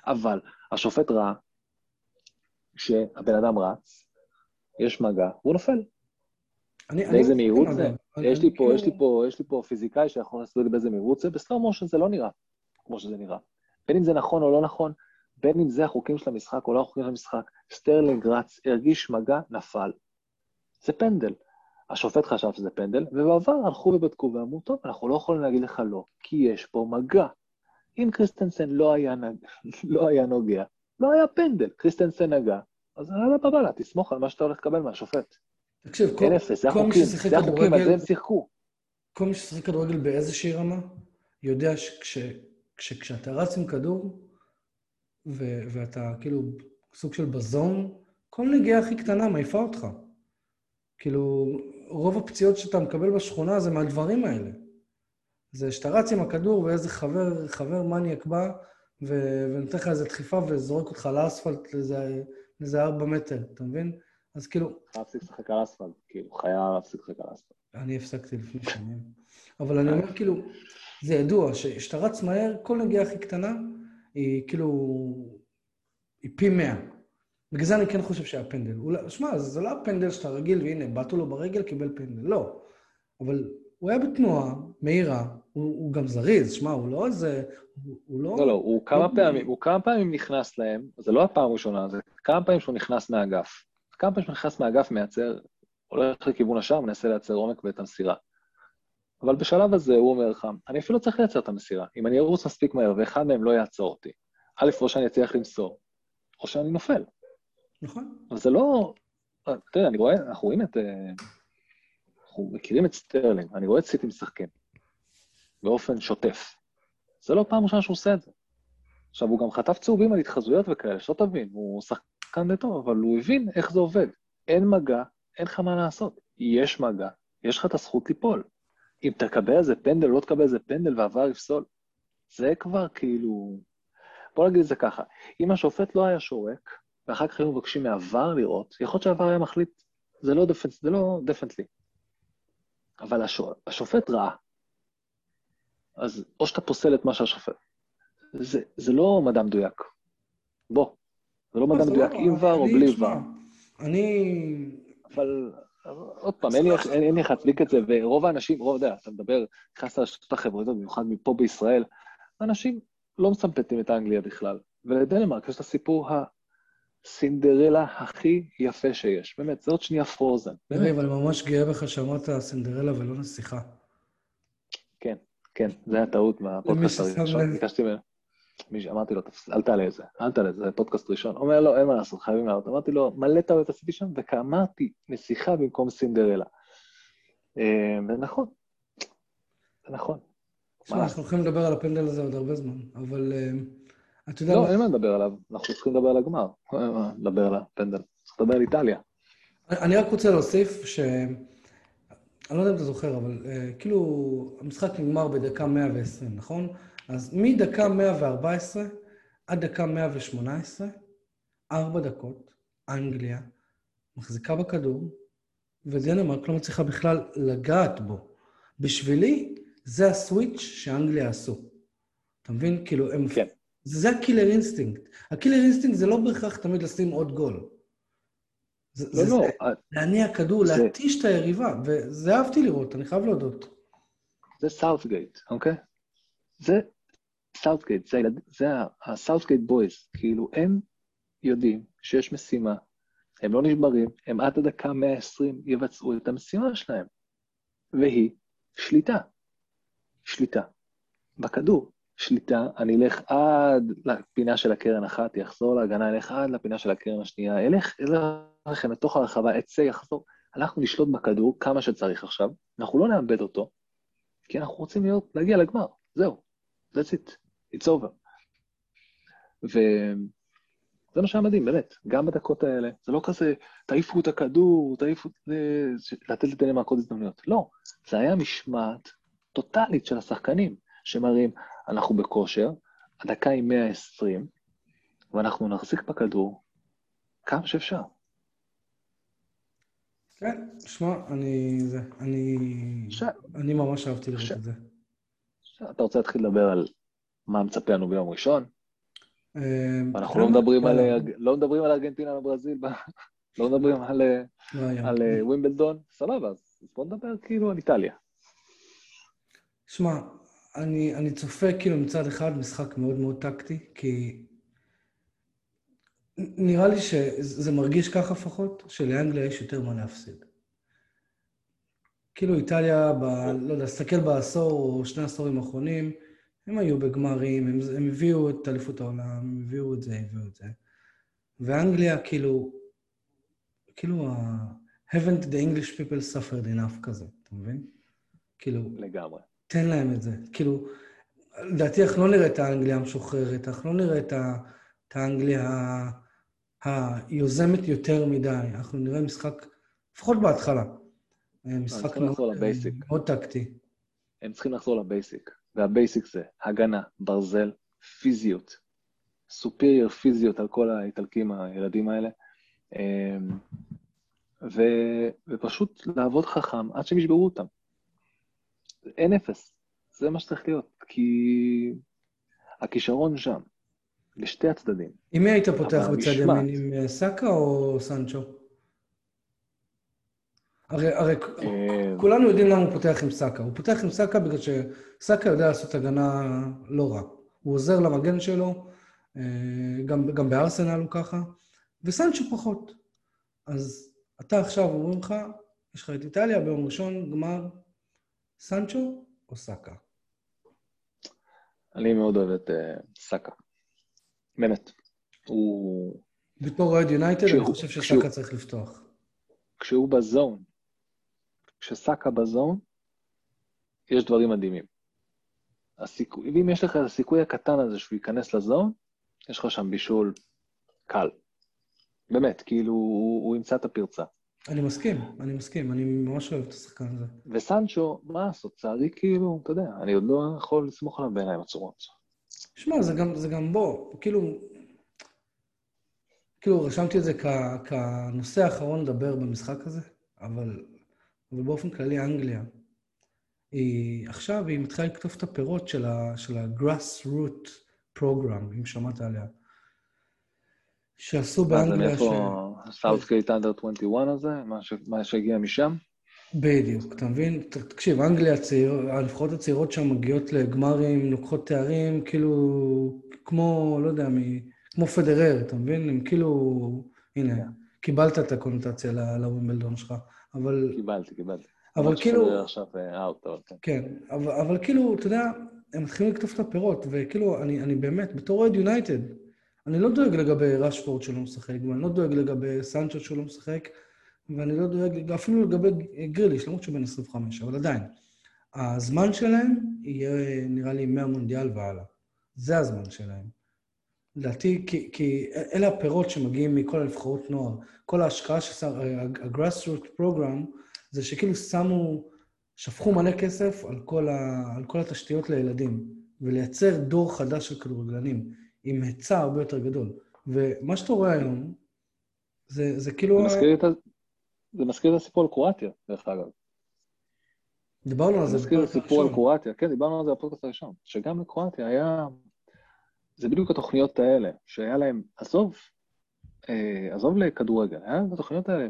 אבל השופט ראה שהבן אדם רץ, יש מגע, והוא נופל. באיזה מהירות. זה? יש לי פה, כאילו- יש לי פה, יש לי פה פיזיקאי שיכול להסביר לי באיזה מהירות זה, ב slow motion זה לא נראה כמו שזה נראה. בין אם זה נכון או לא נכון, בין אם זה החוקים של המשחק או לא החוקים של המשחק, סטרלינג רץ, הרגיש מגע, נפל. זה פנדל. השופט חשב שזה פנדל, ובעבר הלכו ובדקו ואמרו, טוב, אנחנו לא יכולים להגיד לך לא, כי יש פה מגע. אם קריסטנסן לא היה, נג... לא היה נוגע, לא היה פנדל, קריסטנסן נגע, אז יאללה בבאללה, תסמוך על מה שאתה הולך לקבל מהשופט. תקשיב, כל- זה כל מי ששיחק כדורגל- זה הם שיחקו. כל מי ששיחק כדורגל באיזושהי רמה, יודע שכשאתה רץ עם כדור, ו- ואתה כאילו סוג של בזון, כל נגיעה הכי קטנה מעיפה אותך. כאילו, רוב הפציעות שאתה מקבל בשכונה זה מהדברים האלה. זה שאתה רץ עם הכדור ואיזה חבר, חבר מניאק בא ונותן לך איזה דחיפה וזורק אותך לאספלט לאיזה ארבע מטר, אתה מבין? אז כאילו, חייב להפסיק לשחק על אספלט, כאילו, חייב להפסיק לשחק על אספלט. אני הפסקתי לפני שנים. אבל אני אומר, כאילו, זה ידוע, שכשאתה רץ מהר, כל נגיעה הכי קטנה היא כאילו... היא פי מאה. בגלל זה אני כן חושב שהיה פנדל. אולי- שמע, זה לא הפנדל שאתה רגיל, והנה, בעטו לו ברגל, קיבל פנדל. לא. אבל הוא היה בתנועה מהירה, הוא, הוא גם זריז, שמע, הוא לא איזה... הוא, הוא לא... לא, לא, הוא כמה פעמים, הוא כמה פעמים נכנס להם, זה לא הפעם הראשונה, זה כמה פעמים שהוא נכנס מהאגף. כמה פעמים נכנס מהאגף, מייצר, הולך לכיוון השער, מנסה לייצר עומק ואת המסירה. אבל בשלב הזה הוא אומר לך, אני אפילו צריך לייצר את המסירה. אם אני ארוץ מספיק מהר ואחד מהם לא יעצור אותי, א', או שאני אצליח למסור, או שאני נופל. נכון. אבל זה לא... אתה יודע, אני רואה, אנחנו רואים את... אה, אנחנו מכירים את סטרלינג, אני רואה את סיטי משחקים באופן שוטף. זה לא פעם ראשונה שהוא עושה את זה. עכשיו, הוא גם חטף צהובים על התחזויות וכאלה, שלא תבין, הוא שחקן די טוב, אבל הוא הבין איך זה עובד. אין מגע, אין לך מה לעשות. יש מגע, יש לך את הזכות ליפול. אם תקבל איזה פנדל, לא תקבל איזה פנדל וה VAR יפסול, זה כבר כאילו... בוא נגיד את זה ככה, אם השופט לא היה שורק, ואחר כך היו מבקשים מה VAR לראות, יכול להיות שה VAR היה מחליט, זה לא דה פנד, זה לא דה פנדלי. אבל השופ... השופט ראה. אז או שאתה פוסל את מה שהשופט. זה, זה לא מדע מדויק. בוא, זה לא מדע מדויק לא- עם ור או בלי ור. אני... אבל עוד פעם, אין איך- להצדיק את זה, ורוב האנשים, רוב, אתה יודע, אתה מדבר, נכנס לרשתות החברתיות, במיוחד מפה בישראל, אנשים לא מסמפטים את האנגליה בכלל. ולדנמרק יש את הסיפור הסינדרלה הכי יפה שיש. באמת, זה עוד שנייה פרוזן. יריב, אני ממש גאה בך שאמרת סינדרלה ולא נסיכה. כן, כן, זה היה טעות מהפודקאסט הראשון. ביקשתי ממנו. מישהו, אמרתי לו, אל תעלה את זה, אל תעלה את זה, זה פודקאסט ראשון. אומר, לא, אין מה לעשות, חייבים לעלות. אמרתי לו, מלא טעויות עשיתי שם, וכאמרתי, נסיכה במקום סינדרלה. אה, ונכון, זה נכון. תשמע, אנחנו הולכים לדבר על הפנדל הזה עוד הרבה זמן, אבל אה, אתה יודע... לא, אין מה לדבר עליו, אנחנו צריכים לדבר על הגמר. לדבר על הפנדל, צריך לדבר על איטליה. אני רק רוצה להוסיף ש... אני לא יודע אם אתה זוכר, אבל uh, כאילו, המשחק נגמר בדקה 120, נכון? אז מדקה 114 עד דקה 118, ארבע דקות, אנגליה מחזיקה בכדור, ודנמרק לא מצליחה בכלל לגעת בו. בשבילי, זה הסוויץ' שאנגליה עשו. אתה מבין? כאילו, הם... כן. זה ה killer instinct. ה killer instinct זה לא בהכרח תמיד לשים עוד גול. זה, לא, זה, לא. זה אה, להניע כדור, זה... להתיש את היריבה, וזה אהבתי לראות, אני חייב להודות. זה סאוטגייט, אוקיי? זה סאוטגייט, זה, זה הסאוטגייט boys, כאילו, הם יודעים שיש משימה, הם לא נשברים, הם עד הדקה 120 יבצעו את המשימה שלהם, והיא שליטה. שליטה. בכדור. שליטה, אני אלך עד לפינה של הקרן אחת, יחזור להגנה, אלך עד לפינה של הקרן השנייה, אלך, לכם לתוך הרחבה, אצא, יחזור. אנחנו נשלוט בכדור כמה שצריך עכשיו, אנחנו לא נאבד אותו, כי אנחנו רוצים להיות, להגיע לגמר, זהו, that's it, it's over. וזה מה שהיה מדהים, באמת, גם בדקות האלה, זה לא כזה, תעיפו את הכדור, תעיפו, לתת לדנמרק עוד הזדמנויות. לא, זה היה משמעת טוטאלית של השחקנים, שמראים, אנחנו בכושר, הדקה היא 120, ואנחנו נחזיק בכדור כמה שאפשר. כן, שמע, אני... זה, אני... ש... אני ממש אהבתי לראות ש... את זה. ש... אתה רוצה להתחיל לדבר על מה מצפה לנו ביום ראשון? אה, אנחנו לא מדברים על, לא מדברים על ארגנטינה וברזיל, לא מדברים על, לא על אה, ווימבלדון, סבבה, אז בוא נדבר כאילו על איטליה. שמע, אני, אני צופה כאילו מצד אחד משחק מאוד מאוד טקטי, כי נראה לי שזה מרגיש ככה לפחות, שלאנגליה יש יותר מה להפסיד. כאילו איטליה, ב, לא יודע, תסתכל בעשור או שני עשורים האחרונים, הם היו בגמרים, הם, הם הביאו את אליפות העולם, הם הביאו את זה, הביאו את זה. ואנגליה, כאילו, כאילו, haven't the English people suffered enough כזה, אתה מבין? כאילו... לגמרי. תן להם את זה. כאילו, לדעתי אנחנו לא נראה את האנגליה המשוחררת, אנחנו לא נראה את, ה, את האנגליה היוזמת יותר מדי. אנחנו נראה משחק, לפחות בהתחלה, משחק מאוד, מאוד טקטי. הם צריכים לחזור לבייסיק, והבייסיק זה הגנה, ברזל, פיזיות, סופיריור פיזיות על כל האיטלקים הילדים האלה, אמ, ו, ופשוט לעבוד חכם עד שהם ישברו אותם. אין אפס, זה מה שצריך להיות, כי הכישרון שם, לשתי הצדדים. עם מי היית פותח בצד ימין, עם אה, סאקה או סנצ'ו? הרי, הרי אה, כולנו יודעים למה הוא פותח עם סאקה. הוא פותח עם סאקה בגלל שסאקה יודע לעשות הגנה לא רע. הוא עוזר למגן שלו, אה, גם, גם בארסנל הוא ככה, וסנצ'ו פחות. אז אתה עכשיו אומרים לך, יש לך את איטליה ביום ראשון, גמר, סנצ'ו או סאקה? אני מאוד אוהב את uh, סאקה. באמת. הוא... בתור אוהד יונייטד, אני חושב שסאקה צריך לפתוח. כשהוא בזון, כשסאקה בזון, יש דברים מדהימים. הסיכוי, ואם יש לך את הסיכוי הקטן הזה שהוא ייכנס לזון, יש לך שם בישול קל. באמת, כאילו, הוא, הוא ימצא את הפרצה. אני מסכים, אני מסכים, אני ממש אוהב את השחקן הזה. וסנצ'ו, מה לעשות, צערי כאילו, אתה יודע, אני עוד לא יכול לסמוך עליו בעיניים עצומות. שמע, זה גם, זה גם בו, כאילו, כאילו, רשמתי את זה כ, כנושא האחרון לדבר במשחק הזה, אבל, אבל באופן כללי, אנגליה, היא עכשיו, היא מתחילה לקטוף את הפירות של ה-grass root program, אם שמעת עליה. שעשו באנגליה... ש... סאוטגייט under 21 הזה? מה שהגיע משם? בדיוק, אתה מבין? תקשיב, אנגליה, הצעיר, הנבחרות הצעירות שם מגיעות לגמרים, לוקחות תארים, כאילו, כמו, לא יודע, מ, כמו פדרר, אתה מבין? הם כאילו, הנה, yeah. קיבלת את הקונוטציה לווימבלדון שלך, אבל... קיבלתי, קיבלתי. אבל כאילו... עכשיו אאוט, אה, כן. כן, אבל, אבל כאילו, אתה יודע, הם מתחילים לקטוף את הפירות, וכאילו, אני, אני באמת, בתור אוהד יונייטד, אני לא דואג לגבי רשפורד שלא משחק, ואני לא דואג לגבי סנצ'ו שלא משחק, ואני לא דואג אפילו לגבי גריליש, למרות שהוא בן 25, אבל עדיין. הזמן שלהם יהיה, נראה לי, מהמונדיאל והלאה. זה הזמן שלהם. לדעתי, כי, כי אלה הפירות שמגיעים מכל הנבחרות נוער. כל ההשקעה שעשה, ה-grassroot program, זה שכאילו שמו, שפכו מלא כסף על כל, ה, על כל התשתיות לילדים, ולייצר דור חדש של כדורגלנים, עם היצע הרבה יותר גדול. ומה שאתה רואה היום, זה, זה כאילו... זה מזכיר, את ה... זה מזכיר את הסיפור על קרואטיה, דרך אגב. דיברנו על זה. זה מזכיר את הסיפור על קרואטיה, כן, דיברנו על זה בפודקאסט הראשון, שגם לקרואטיה היה... זה בדיוק התוכניות האלה, שהיה להם, עזוב, אה, עזוב לכדורגל, היה להם את התוכניות האלה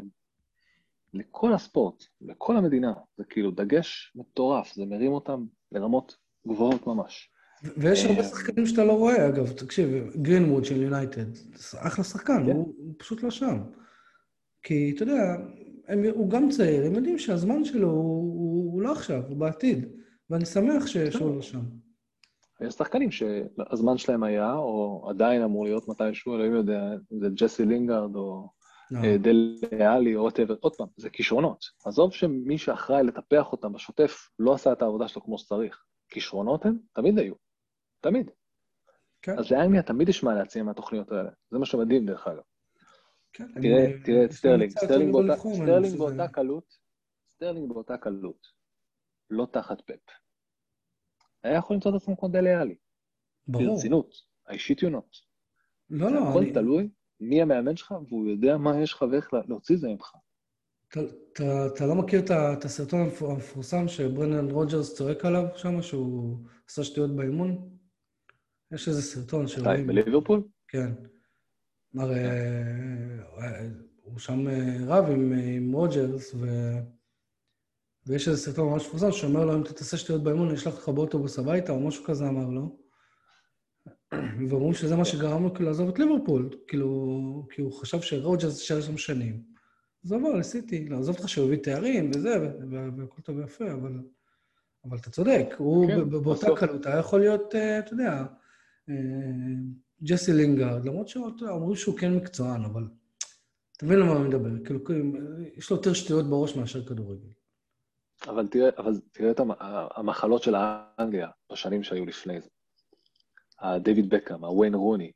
לכל הספורט, לכל המדינה, זה כאילו דגש מטורף, זה מרים אותם לרמות גבוהות ממש. ויש הרבה שחקנים שאתה לא רואה, אגב, תקשיב, גרינווד של יונייטד, אחלה שחקן, כן. הוא, הוא פשוט לא שם. כי, אתה יודע, הם, הוא גם צעיר, הם יודעים שהזמן שלו הוא, הוא, הוא לא עכשיו, הוא בעתיד, ואני שמח שהוא לא שם. יש שחקנים שהזמן שלהם היה, או עדיין אמור להיות מתישהו, אלוהים יודע, זה ג'סי לינגארד, או no. אה, דלי אלי, או whatever, עוד פעם, זה כישרונות. עזוב שמי שאחראי לטפח אותם בשוטף לא עשה את העבודה שלו כמו שצריך. כישרונות הם תמיד היו, תמיד. כן. אז לאנגליה תמיד יש מה להציע מהתוכניות האלה. זה מה שמדהים, דרך אגב. כן, תראה, תראה את סטרלינג, סטרלינג באותה קלות, סטרלינג באותה קלות, לא תחת פפ. היה יכול למצוא את עצמו כמו דלי אלי. ברור. ברצינות, האישיתיונות. לא, לא, הכל אני... תלוי מי המאמן שלך, והוא יודע מה יש לך ואיך להוציא זה ממך. אתה לא מכיר את הסרטון המפורסם שברנדן רוג'רס צועק עליו שם, שהוא עשה שטויות באימון? יש איזה סרטון שרואים... בליברפול? כן. הרי אה, הוא שם אה, רב עם רוג'רס, ו... ויש איזה סרטון ממש מפורסם שאומר לו, אם אתה תעשה שטויות באימון, אני אשלח אותך באוטובוס הביתה, או משהו כזה אמר לו. ואומרים שזה מה שגרם לו כאילו לעזוב את ליברפול, כאילו, כי הוא חשב שרוג'רס יישאר שם שנים. אז הוא עבר לסיטי, לא, עזוב אותך שהוא הביא תארים וזה, והכל טוב ויפה, אבל, אבל אתה צודק, הוא כן, באותה קלות היה יכול להיות, אה, אתה יודע, אה, ג'סי לינגארד, למרות שאומרים שהוא כן מקצוען, אבל אתה מבין למה אני מדבר, כאילו, יש לו יותר שטויות בראש מאשר כדורגל. אבל תראה, אבל תראה את המחלות של האנגליה בשנים שהיו לפני זה. הדייוויד בקאם, הוויין רוני,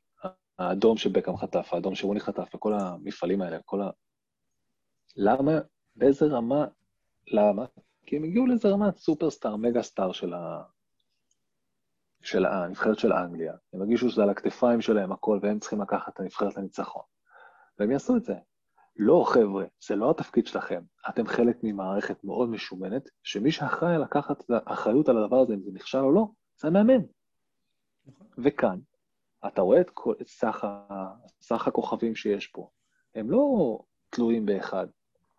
האדום שבקאם חטף, האדום שרוני חטף, וכל המפעלים האלה, כל ה... למה, באיזה רמה, למה? כי הם הגיעו לאיזה רמת סופרסטאר, מגה סטאר של, ה... של הנבחרת של אנגליה. הם הרגישו שזה על הכתפיים שלהם הכל, והם צריכים לקחת את הנבחרת לניצחון. והם יעשו את זה. לא, חבר'ה, זה לא התפקיד שלכם. אתם חלק ממערכת מאוד משומנת, שמי שאחראי לקחת את האחריות על הדבר הזה, אם זה נכשל או לא, זה המאמן. נכון. וכאן, אתה רואה את, כל, את סך, סך הכוכבים שיש פה. הם לא תלויים באחד,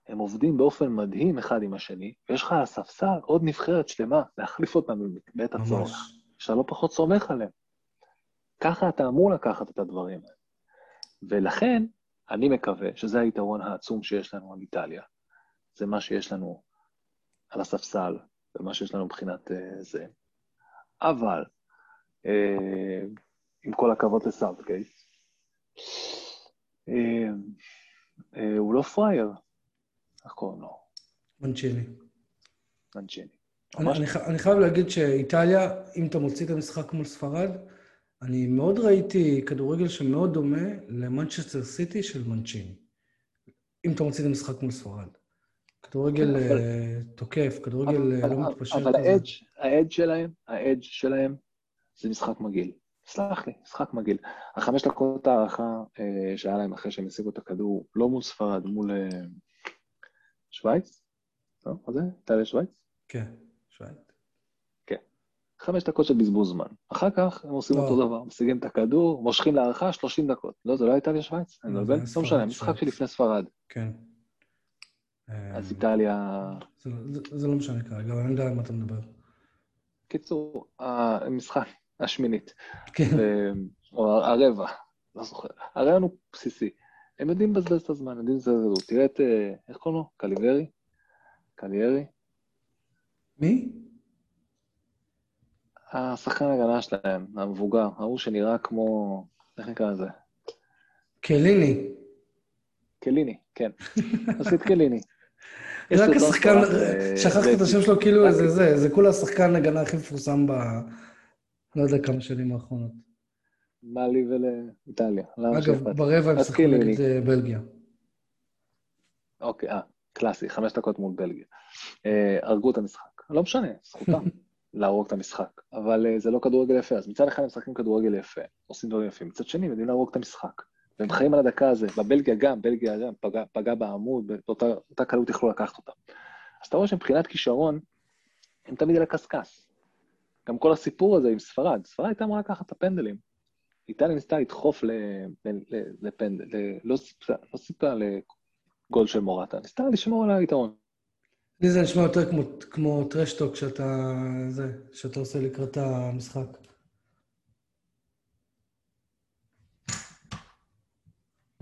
הם עובדים באופן מדהים אחד עם השני, ויש לך על הספסל עוד נבחרת שלמה להחליף אותם בעת הצורך, שאתה לא פחות סומך עליהם. ככה אתה אמור לקחת את הדברים האלה. ולכן, אני מקווה שזה היתרון העצום שיש לנו על איטליה. זה מה שיש לנו על הספסל, ומה שיש לנו מבחינת uh, זה. אבל, uh, עם כל הכבוד לסאוטגייט, uh, uh, הוא לא פראייר. איך קוראים לו? מנצ'יני. מנצ'יני. אני, אני, אני חייב להגיד שאיטליה, אם אתה מוציא את המשחק מול ספרד, אני מאוד ראיתי כדורגל שמאוד דומה למנצ'סטר סיטי של מנצ'יני. אם אתה מוציא את המשחק מול ספרד. כדורגל כן, אה, תוקף, כדורגל אה, לא מתפשר. אבל האדג' שלהם, האדג' שלהם זה משחק מגעיל. סלח לי, משחק מגעיל. החמש דקות הערכה אה, שהיה להם אחרי שהם השיגו את הכדור, לא מול ספרד, מול שווייץ? לא? מה זה? איטליה שווייץ? כן. חמש דקות של בזבוז זמן. אחר כך הם עושים לא. אותו דבר, משיגים את הכדור, מושכים להערכה 30 דקות. לא, זה לא הייתה לשוויץ, אני מבלבל, לא משנה, משחק שלפני ספרד. כן. אז איטליה... זה לא משנה כרגע, אבל אני יודע על מה אתה מדבר. קיצור, המשחק, השמינית. כן. או הרבע, לא זוכר. הרעיון הוא בסיסי. הם יודעים לבזבז את הזמן, יודעים לזלזל. תראה את, אה, איך קוראים לו? קליברי? קליירי? מי? השחקן הגנה שלהם, המבוגר, ההוא שנראה כמו, איך נקרא לזה? קליני. קליני, כן. עשית קליני. רק השחקן, שכחתי את השם שלו, כאילו זה זה, זה כולה השחקן הגנה הכי מפורסם ב... לא יודע כמה שנים האחרונות. מה לי ולאיטליה? אגב, ברבע הם שיחקו נגד אה, בלגיה. אוקיי, אה, קלאסי, חמש דקות מול בלגיה. אה, הרגו את המשחק. לא משנה, זכותם להרוג את המשחק, אבל אה, זה לא כדורגל יפה. אז מצד אחד הם משחקים כדורגל יפה, עושים דברים יפים, מצד שני הם יודעים להרוג את המשחק. והם חיים על הדקה הזו. בבלגיה גם, בלגיה גם פגע, פגע בעמוד, באותה קלות יכלו לקחת אותה. אז אתה רואה שמבחינת כישרון, הם תמיד על הקשקש. גם כל הסיפור הזה עם ספרד, ספרד הייתה אמורה לקחת את הפנדלים. איטליה ניסתה לדחוף לפנדל, לא סיפרה לא לגול של מורטה, ניסתה לשמור על היתרון. לי זה נשמע יותר כמו, כמו טרשטוק שאתה, זה, שאתה עושה לקראת המשחק.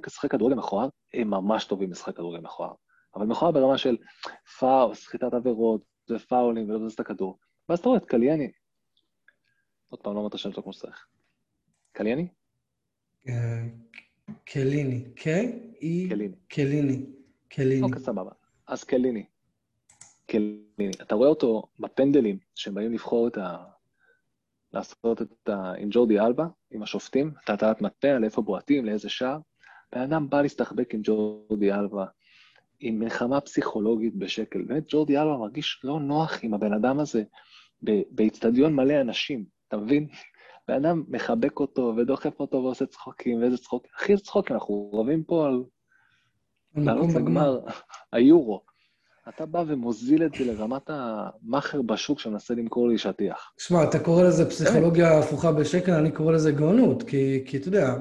לשחק כדורגל מכוער, הם ממש טובים לשחק כדורגל מכוער. אבל מכוער ברמה של פאול, סחיטת עבירות, ופאולים, ולא את הכדור. ואז אתה רואה את קליאני. עוד פעם, לא אומר את השם שלו כמו שצריך. קליאני? אה, קליני. ק? קליני. קליני. קליני. אוקיי, סבבה. אז קליני. קליני. אתה רואה אותו בפנדלים, שהם באים לבחור את ה... לעשות את ה... עם ג'ורדי אלבה, עם השופטים, את הטלת מטה, לאיפה בועטים, לאיזה שער. בן אדם בא להסתחבק עם ג'ורדי אלבה, עם מלחמה פסיכולוגית בשקל. באמת, ג'ורדי אלבה מרגיש לא נוח עם הבן אדם הזה באיצטדיון מלא אנשים, אתה מבין? בן אדם מחבק אותו ודוחף אותו ועושה צחוקים, ואיזה צחוקים. הכי צחוקים, אנחנו רבים פה על לעלות לגמר היורו. אתה בא ומוזיל את זה לרמת המאכר בשוק שמנסה למכור לי שטיח. שמע, אתה קורא לזה פסיכולוגיה הפוכה בשקל, אני קורא לזה גאונות, כי, כי אתה יודע,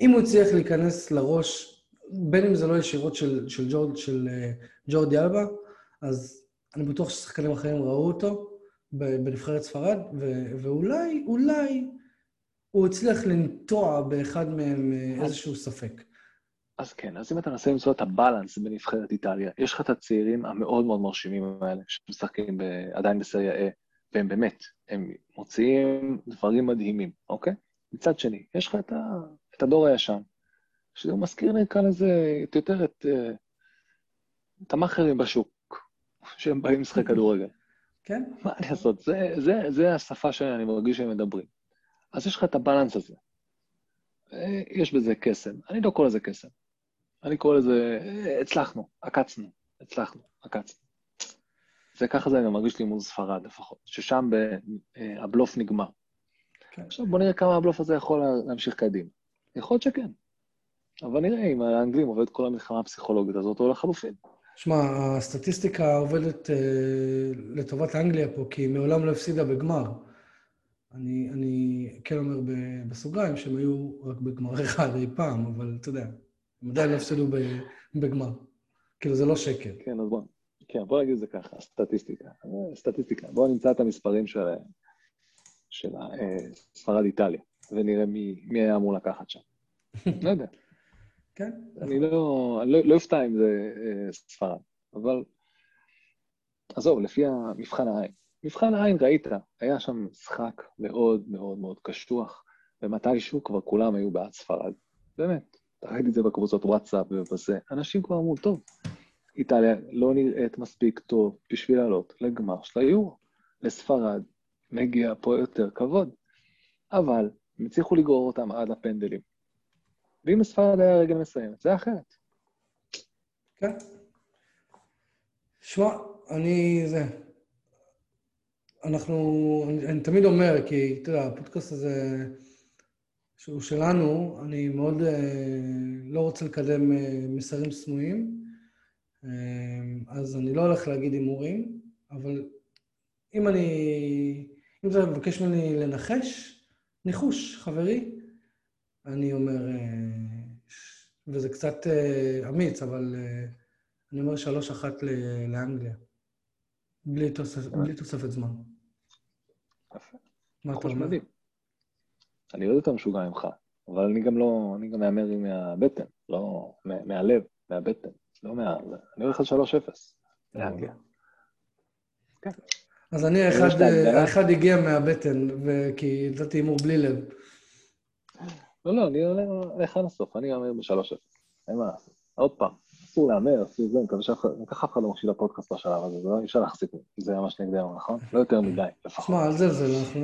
אם הוא הצליח להיכנס לראש, בין אם זה לא ישירות של, של, ג'ורד, של uh, ג'ורדי אלבה, אז אני בטוח ששחקנים אחרים ראו אותו בנבחרת ספרד, ו, ואולי, אולי הוא הצליח לנטוע באחד מהם uh, איזשהו ספק. אז כן, אז אם אתה מנסה למצוא את הבלנס בנבחרת איטליה, יש לך את הצעירים המאוד מאוד מרשימים האלה, שמשחקים ב, עדיין בסריה A, והם באמת, הם מוציאים דברים מדהימים, אוקיי? מצד שני, יש לך את ה... את הדור הישן, שזה מזכיר, נקרא לזה, יותר את, אה, את המאכערים בשוק, שהם באים לשחק כדורגל. כן. מה אני אעשות? זה, זה, זה השפה שאני מרגיש שהם מדברים. אז יש לך את הבלנס הזה. אה, יש בזה קסם. אני לא קורא לזה קסם. אני קורא לזה, אה, הצלחנו, עקצנו, הצלחנו, עקצנו. זה ככה זה אני מרגיש לי מול ספרד לפחות, ששם הבלוף נגמר. כן. עכשיו בוא נראה כמה הבלוף הזה יכול להמשיך קדימה. יכול להיות שכן. אבל נראה אם האנגלים עובד כל המלחמה הפסיכולוגית הזאת או לחלופין. שמע, הסטטיסטיקה עובדת אה, לטובת אנגליה פה, כי היא מעולם לא הפסידה בגמר. אני, אני כן אומר בסוגריים שהם היו רק בגמר אחד אי פעם, אבל אתה יודע, הם עדיין לא הפסידו בגמר. כאילו, זה לא שקר. כן, אז בוא, כן, בוא נגיד את זה ככה, סטטיסטיקה. סטטיסטיקה. בוא נמצא את המספרים של, של אה, ספרד-איטליה. ונראה מי, מי היה אמור לקחת שם. לא יודע. כן. אני לא, לא, לא אופתע אם זה אה, ספרד, אבל עזוב, לפי המבחן העין. מבחן העין ראית, היה שם משחק מאוד מאוד מאוד קשוח, ומתישהו כבר כולם היו בעד ספרד. באמת, ראיתי את זה בקבוצות וואטסאפ ובזה. אנשים כבר אמרו, טוב, איטליה לא נראית מספיק טוב בשביל לעלות לגמר של היורו. לספרד מגיע פה יותר כבוד. אבל הם הצליחו לגרור אותם עד לפנדלים. ואם הספרד היה רגל מסיימת, זה אחרת. כן. שמע, אני... זה... אנחנו... אני, אני תמיד אומר, כי, אתה יודע, הפודקאסט הזה, שהוא שלנו, אני מאוד אה, לא רוצה לקדם אה, מסרים סמויים, אה, אז אני לא הולך להגיד הימורים, אבל אם אני... אם אתה מבקש ממני לנחש, ניחוש, חברי. אני אומר, וזה קצת אמיץ, אבל אני אומר שלוש אחת לאנגליה. בלי, תוספ... בלי תוספת זמן. יפה. מה אתה אומר? אני עוד יותר משוגע ממך, אבל אני גם לא, אני גם מהמר מהבטן, לא מהלב, מהבטן, לא מה... אני הולך על 3-0 לאנגליה. כן. אז אני, האחד, האחד הגיע מהבטן, כי נתתי הימור בלי לב. לא, לא, אני עולה לך לסוף, אני אאמר בשלוש אפס. אין מה לעשות. עוד פעם, אסור להמר, אסור זה, אני מקווה שככה אף אחד לא מקשיב לפודקאסט בשלב הזה, זה לא אי אפשר להחזיק, זה ממש נגדנו, נכון? לא יותר מדי, לפחות. שמע, על זה זה, אנחנו,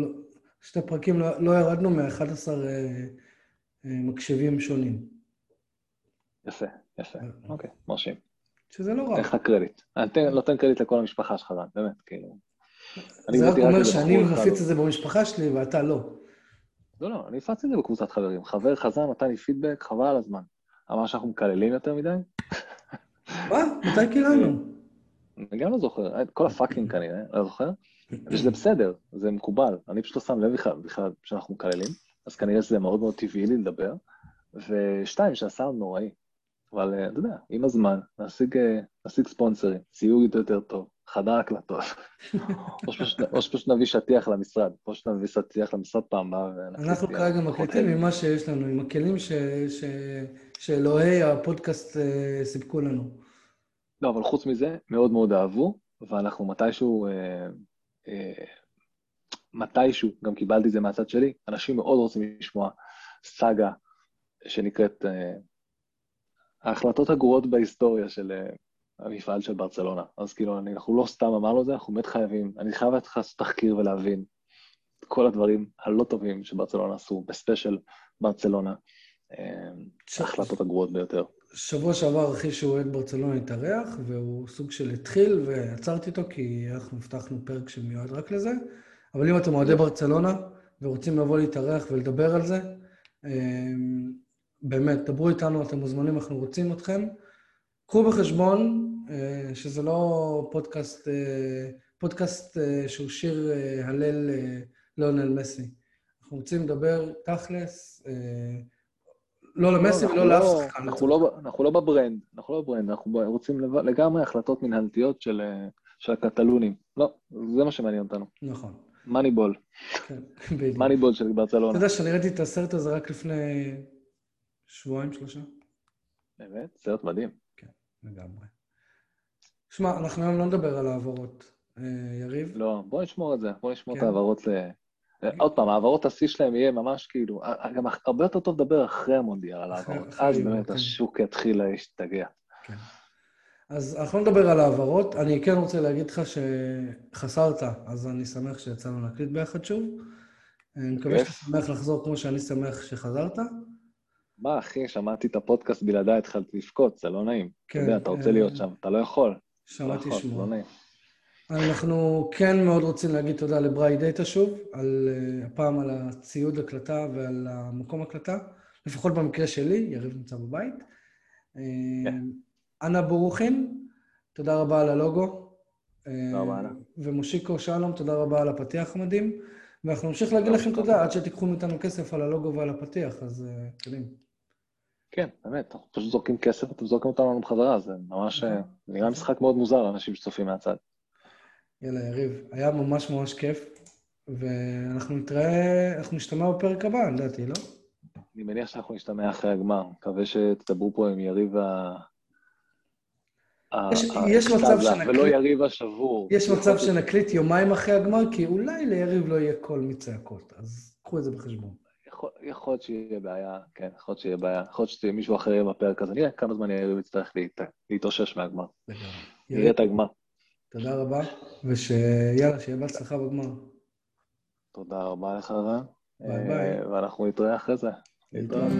לא- שתי פרקים לא, לא ירדנו מ-11 אה, אה, מקשיבים שונים. יפה, יפה, אוקיי, מרשים. שזה לא רע. לך קרדיט. אני נותן קרדיט לכל המשפחה שלך, באמת, כאילו. זה רק אומר שאני מפיץ את זה במשפחה שלי ואתה לא. לא, לא, אני הפצתי את זה בקבוצת חברים. חבר חזר, נתן לי פידבק, חבל על הזמן. אמר שאנחנו מקללים יותר מדי? מה? מתי קיללנו? אני גם לא זוכר, כל הפאקינג כנראה, לא זוכר? ושזה בסדר, זה מקובל. אני פשוט לא שם לב בכלל שאנחנו מקללים, אז כנראה שזה מאוד מאוד טבעי לי לדבר. ושתיים, שהסאונד נוראי. אבל אה, אתה יודע, עם הזמן, נשיג, אה, נשיג ספונסרים, ציור יותר טוב, חדר הקלטות. או שפשוט נביא שטיח למשרד, או שנביא שטיח למשרד פעם הבאה. אנחנו כרגע מקליטים ממה שיש לנו, עם הכלים שאלוהי הפודקאסט אה, סיפקו לנו. לא, אבל חוץ מזה, מאוד מאוד אהבו, ואנחנו מתישהו, אה, אה, מתישהו, גם קיבלתי את זה מהצד שלי, אנשים מאוד רוצים לשמוע סאגה שנקראת ההחלטות הגרועות בהיסטוריה של המפעל של ברצלונה. אז כאילו, אנחנו לא סתם אמרנו את זה, אנחנו באמת חייבים, אני חייב לעשות תחקיר ולהבין את כל הדברים הלא טובים שברצלונה עשו, בספיישל ברצלונה, ש... ההחלטות הגרועות ביותר. שבוע שעבר אחי שהוא אוהד ברצלונה התארח, והוא סוג של התחיל, ועצרתי אותו כי אנחנו הבטחנו פרק שמיועד רק לזה. אבל אם אתם אוהדי ברצלונה ורוצים לבוא להתארח ולדבר על זה, אמ, באמת, דברו איתנו, אתם מוזמנים, אנחנו רוצים אתכם. קחו בחשבון אה, שזה לא פודקאסט, אה, פודקאסט אה, שהוא שיר הלל ליאונל מסי. אנחנו רוצים לדבר תכלס, לא למסי לא, ולא לאף לא- שחקן. לא אנחנו לא בברנד, אנחנו לא בברנד, אנחנו רוצים לגמרי החלטות מנהלתיות של הקטלונים. לא, זה מה שמעניין אותנו. נכון. מאניבול. כן, בדיוק. מאניבול של ברצלונה. אתה יודע שאני ראיתי את הסרט הזה רק לפני שבועיים, שלושה. באמת? סרט מדהים. לגמרי. שמע, אנחנו היום לא נדבר על העברות. אה, יריב? לא, בוא נשמור את זה, בוא נשמור כן. את העברות ל... אה, עוד פעם, העברות השיא שלהם יהיה ממש כאילו, אה, גם הרבה יותר טוב לדבר אחרי המונדיאל על העברות. אז באמת כן. השוק יתחיל להשתגע. כן. אז אנחנו נדבר על העברות. אני כן רוצה להגיד לך שחסרת, אז אני שמח שיצאנו להקליט ביחד שוב. אני מקווה שאתה שמח לחזור כמו שאני שמח שחזרת. מה, אחי, שמעתי את הפודקאסט בלעדיי, התחלתי לבכות, זה לא נעים. כן. אתה יודע, אתה רוצה להיות שם, אתה לא יכול. שמעתי לא שמוע. לא נעים. אנחנו כן מאוד רוצים להגיד תודה לבראי דאטה שוב, על, uh, הפעם על הציוד הקלטה ועל המקום הקלטה, לפחות במקרה שלי, יריב נמצא בבית. כן. אנה בורוכין, תודה רבה על הלוגו. תודה רבה, אנה. ומושיקו שלום, תודה רבה על הפתיח המדהים. ואנחנו נמשיך להגיד לכם תודה עד שתיקחו מאיתנו כסף על הלוגו ועל הפתיח, אז קדימה. כן, באמת, אנחנו פשוט זורקים כסף ואתם זורקים אותנו בחזרה, זה ממש נכון. נראה משחק מאוד מוזר לאנשים שצופים מהצד. יאללה, יריב, היה ממש ממש כיף, ואנחנו נתראה, אנחנו נשתמע בפרק הבא, לדעתי, לא? אני מניח שאנחנו נשתמע אחרי הגמר, מקווה שתדברו פה עם יריב ה... יש, יש מצב שנקליט... ולא יריב השבור. יש מצב שנקליט יומיים אחרי הגמר, כי אולי ליריב לא יהיה קול מצעקות, אז קחו את זה בחשבון. יכול להיות שיהיה בעיה, כן, יכול להיות שיהיה בעיה. יכול להיות שמישהו אחר יהיה בפרק הזה. נראה כמה זמן יריב יצטרך להתאושש מהגמר. נראה את הגמר. תודה רבה, ושיאללה, שיהיה בהצלחה בגמר. תודה רבה לך, רן. ביי ביי. ואנחנו נתראה אחרי זה. להתראות.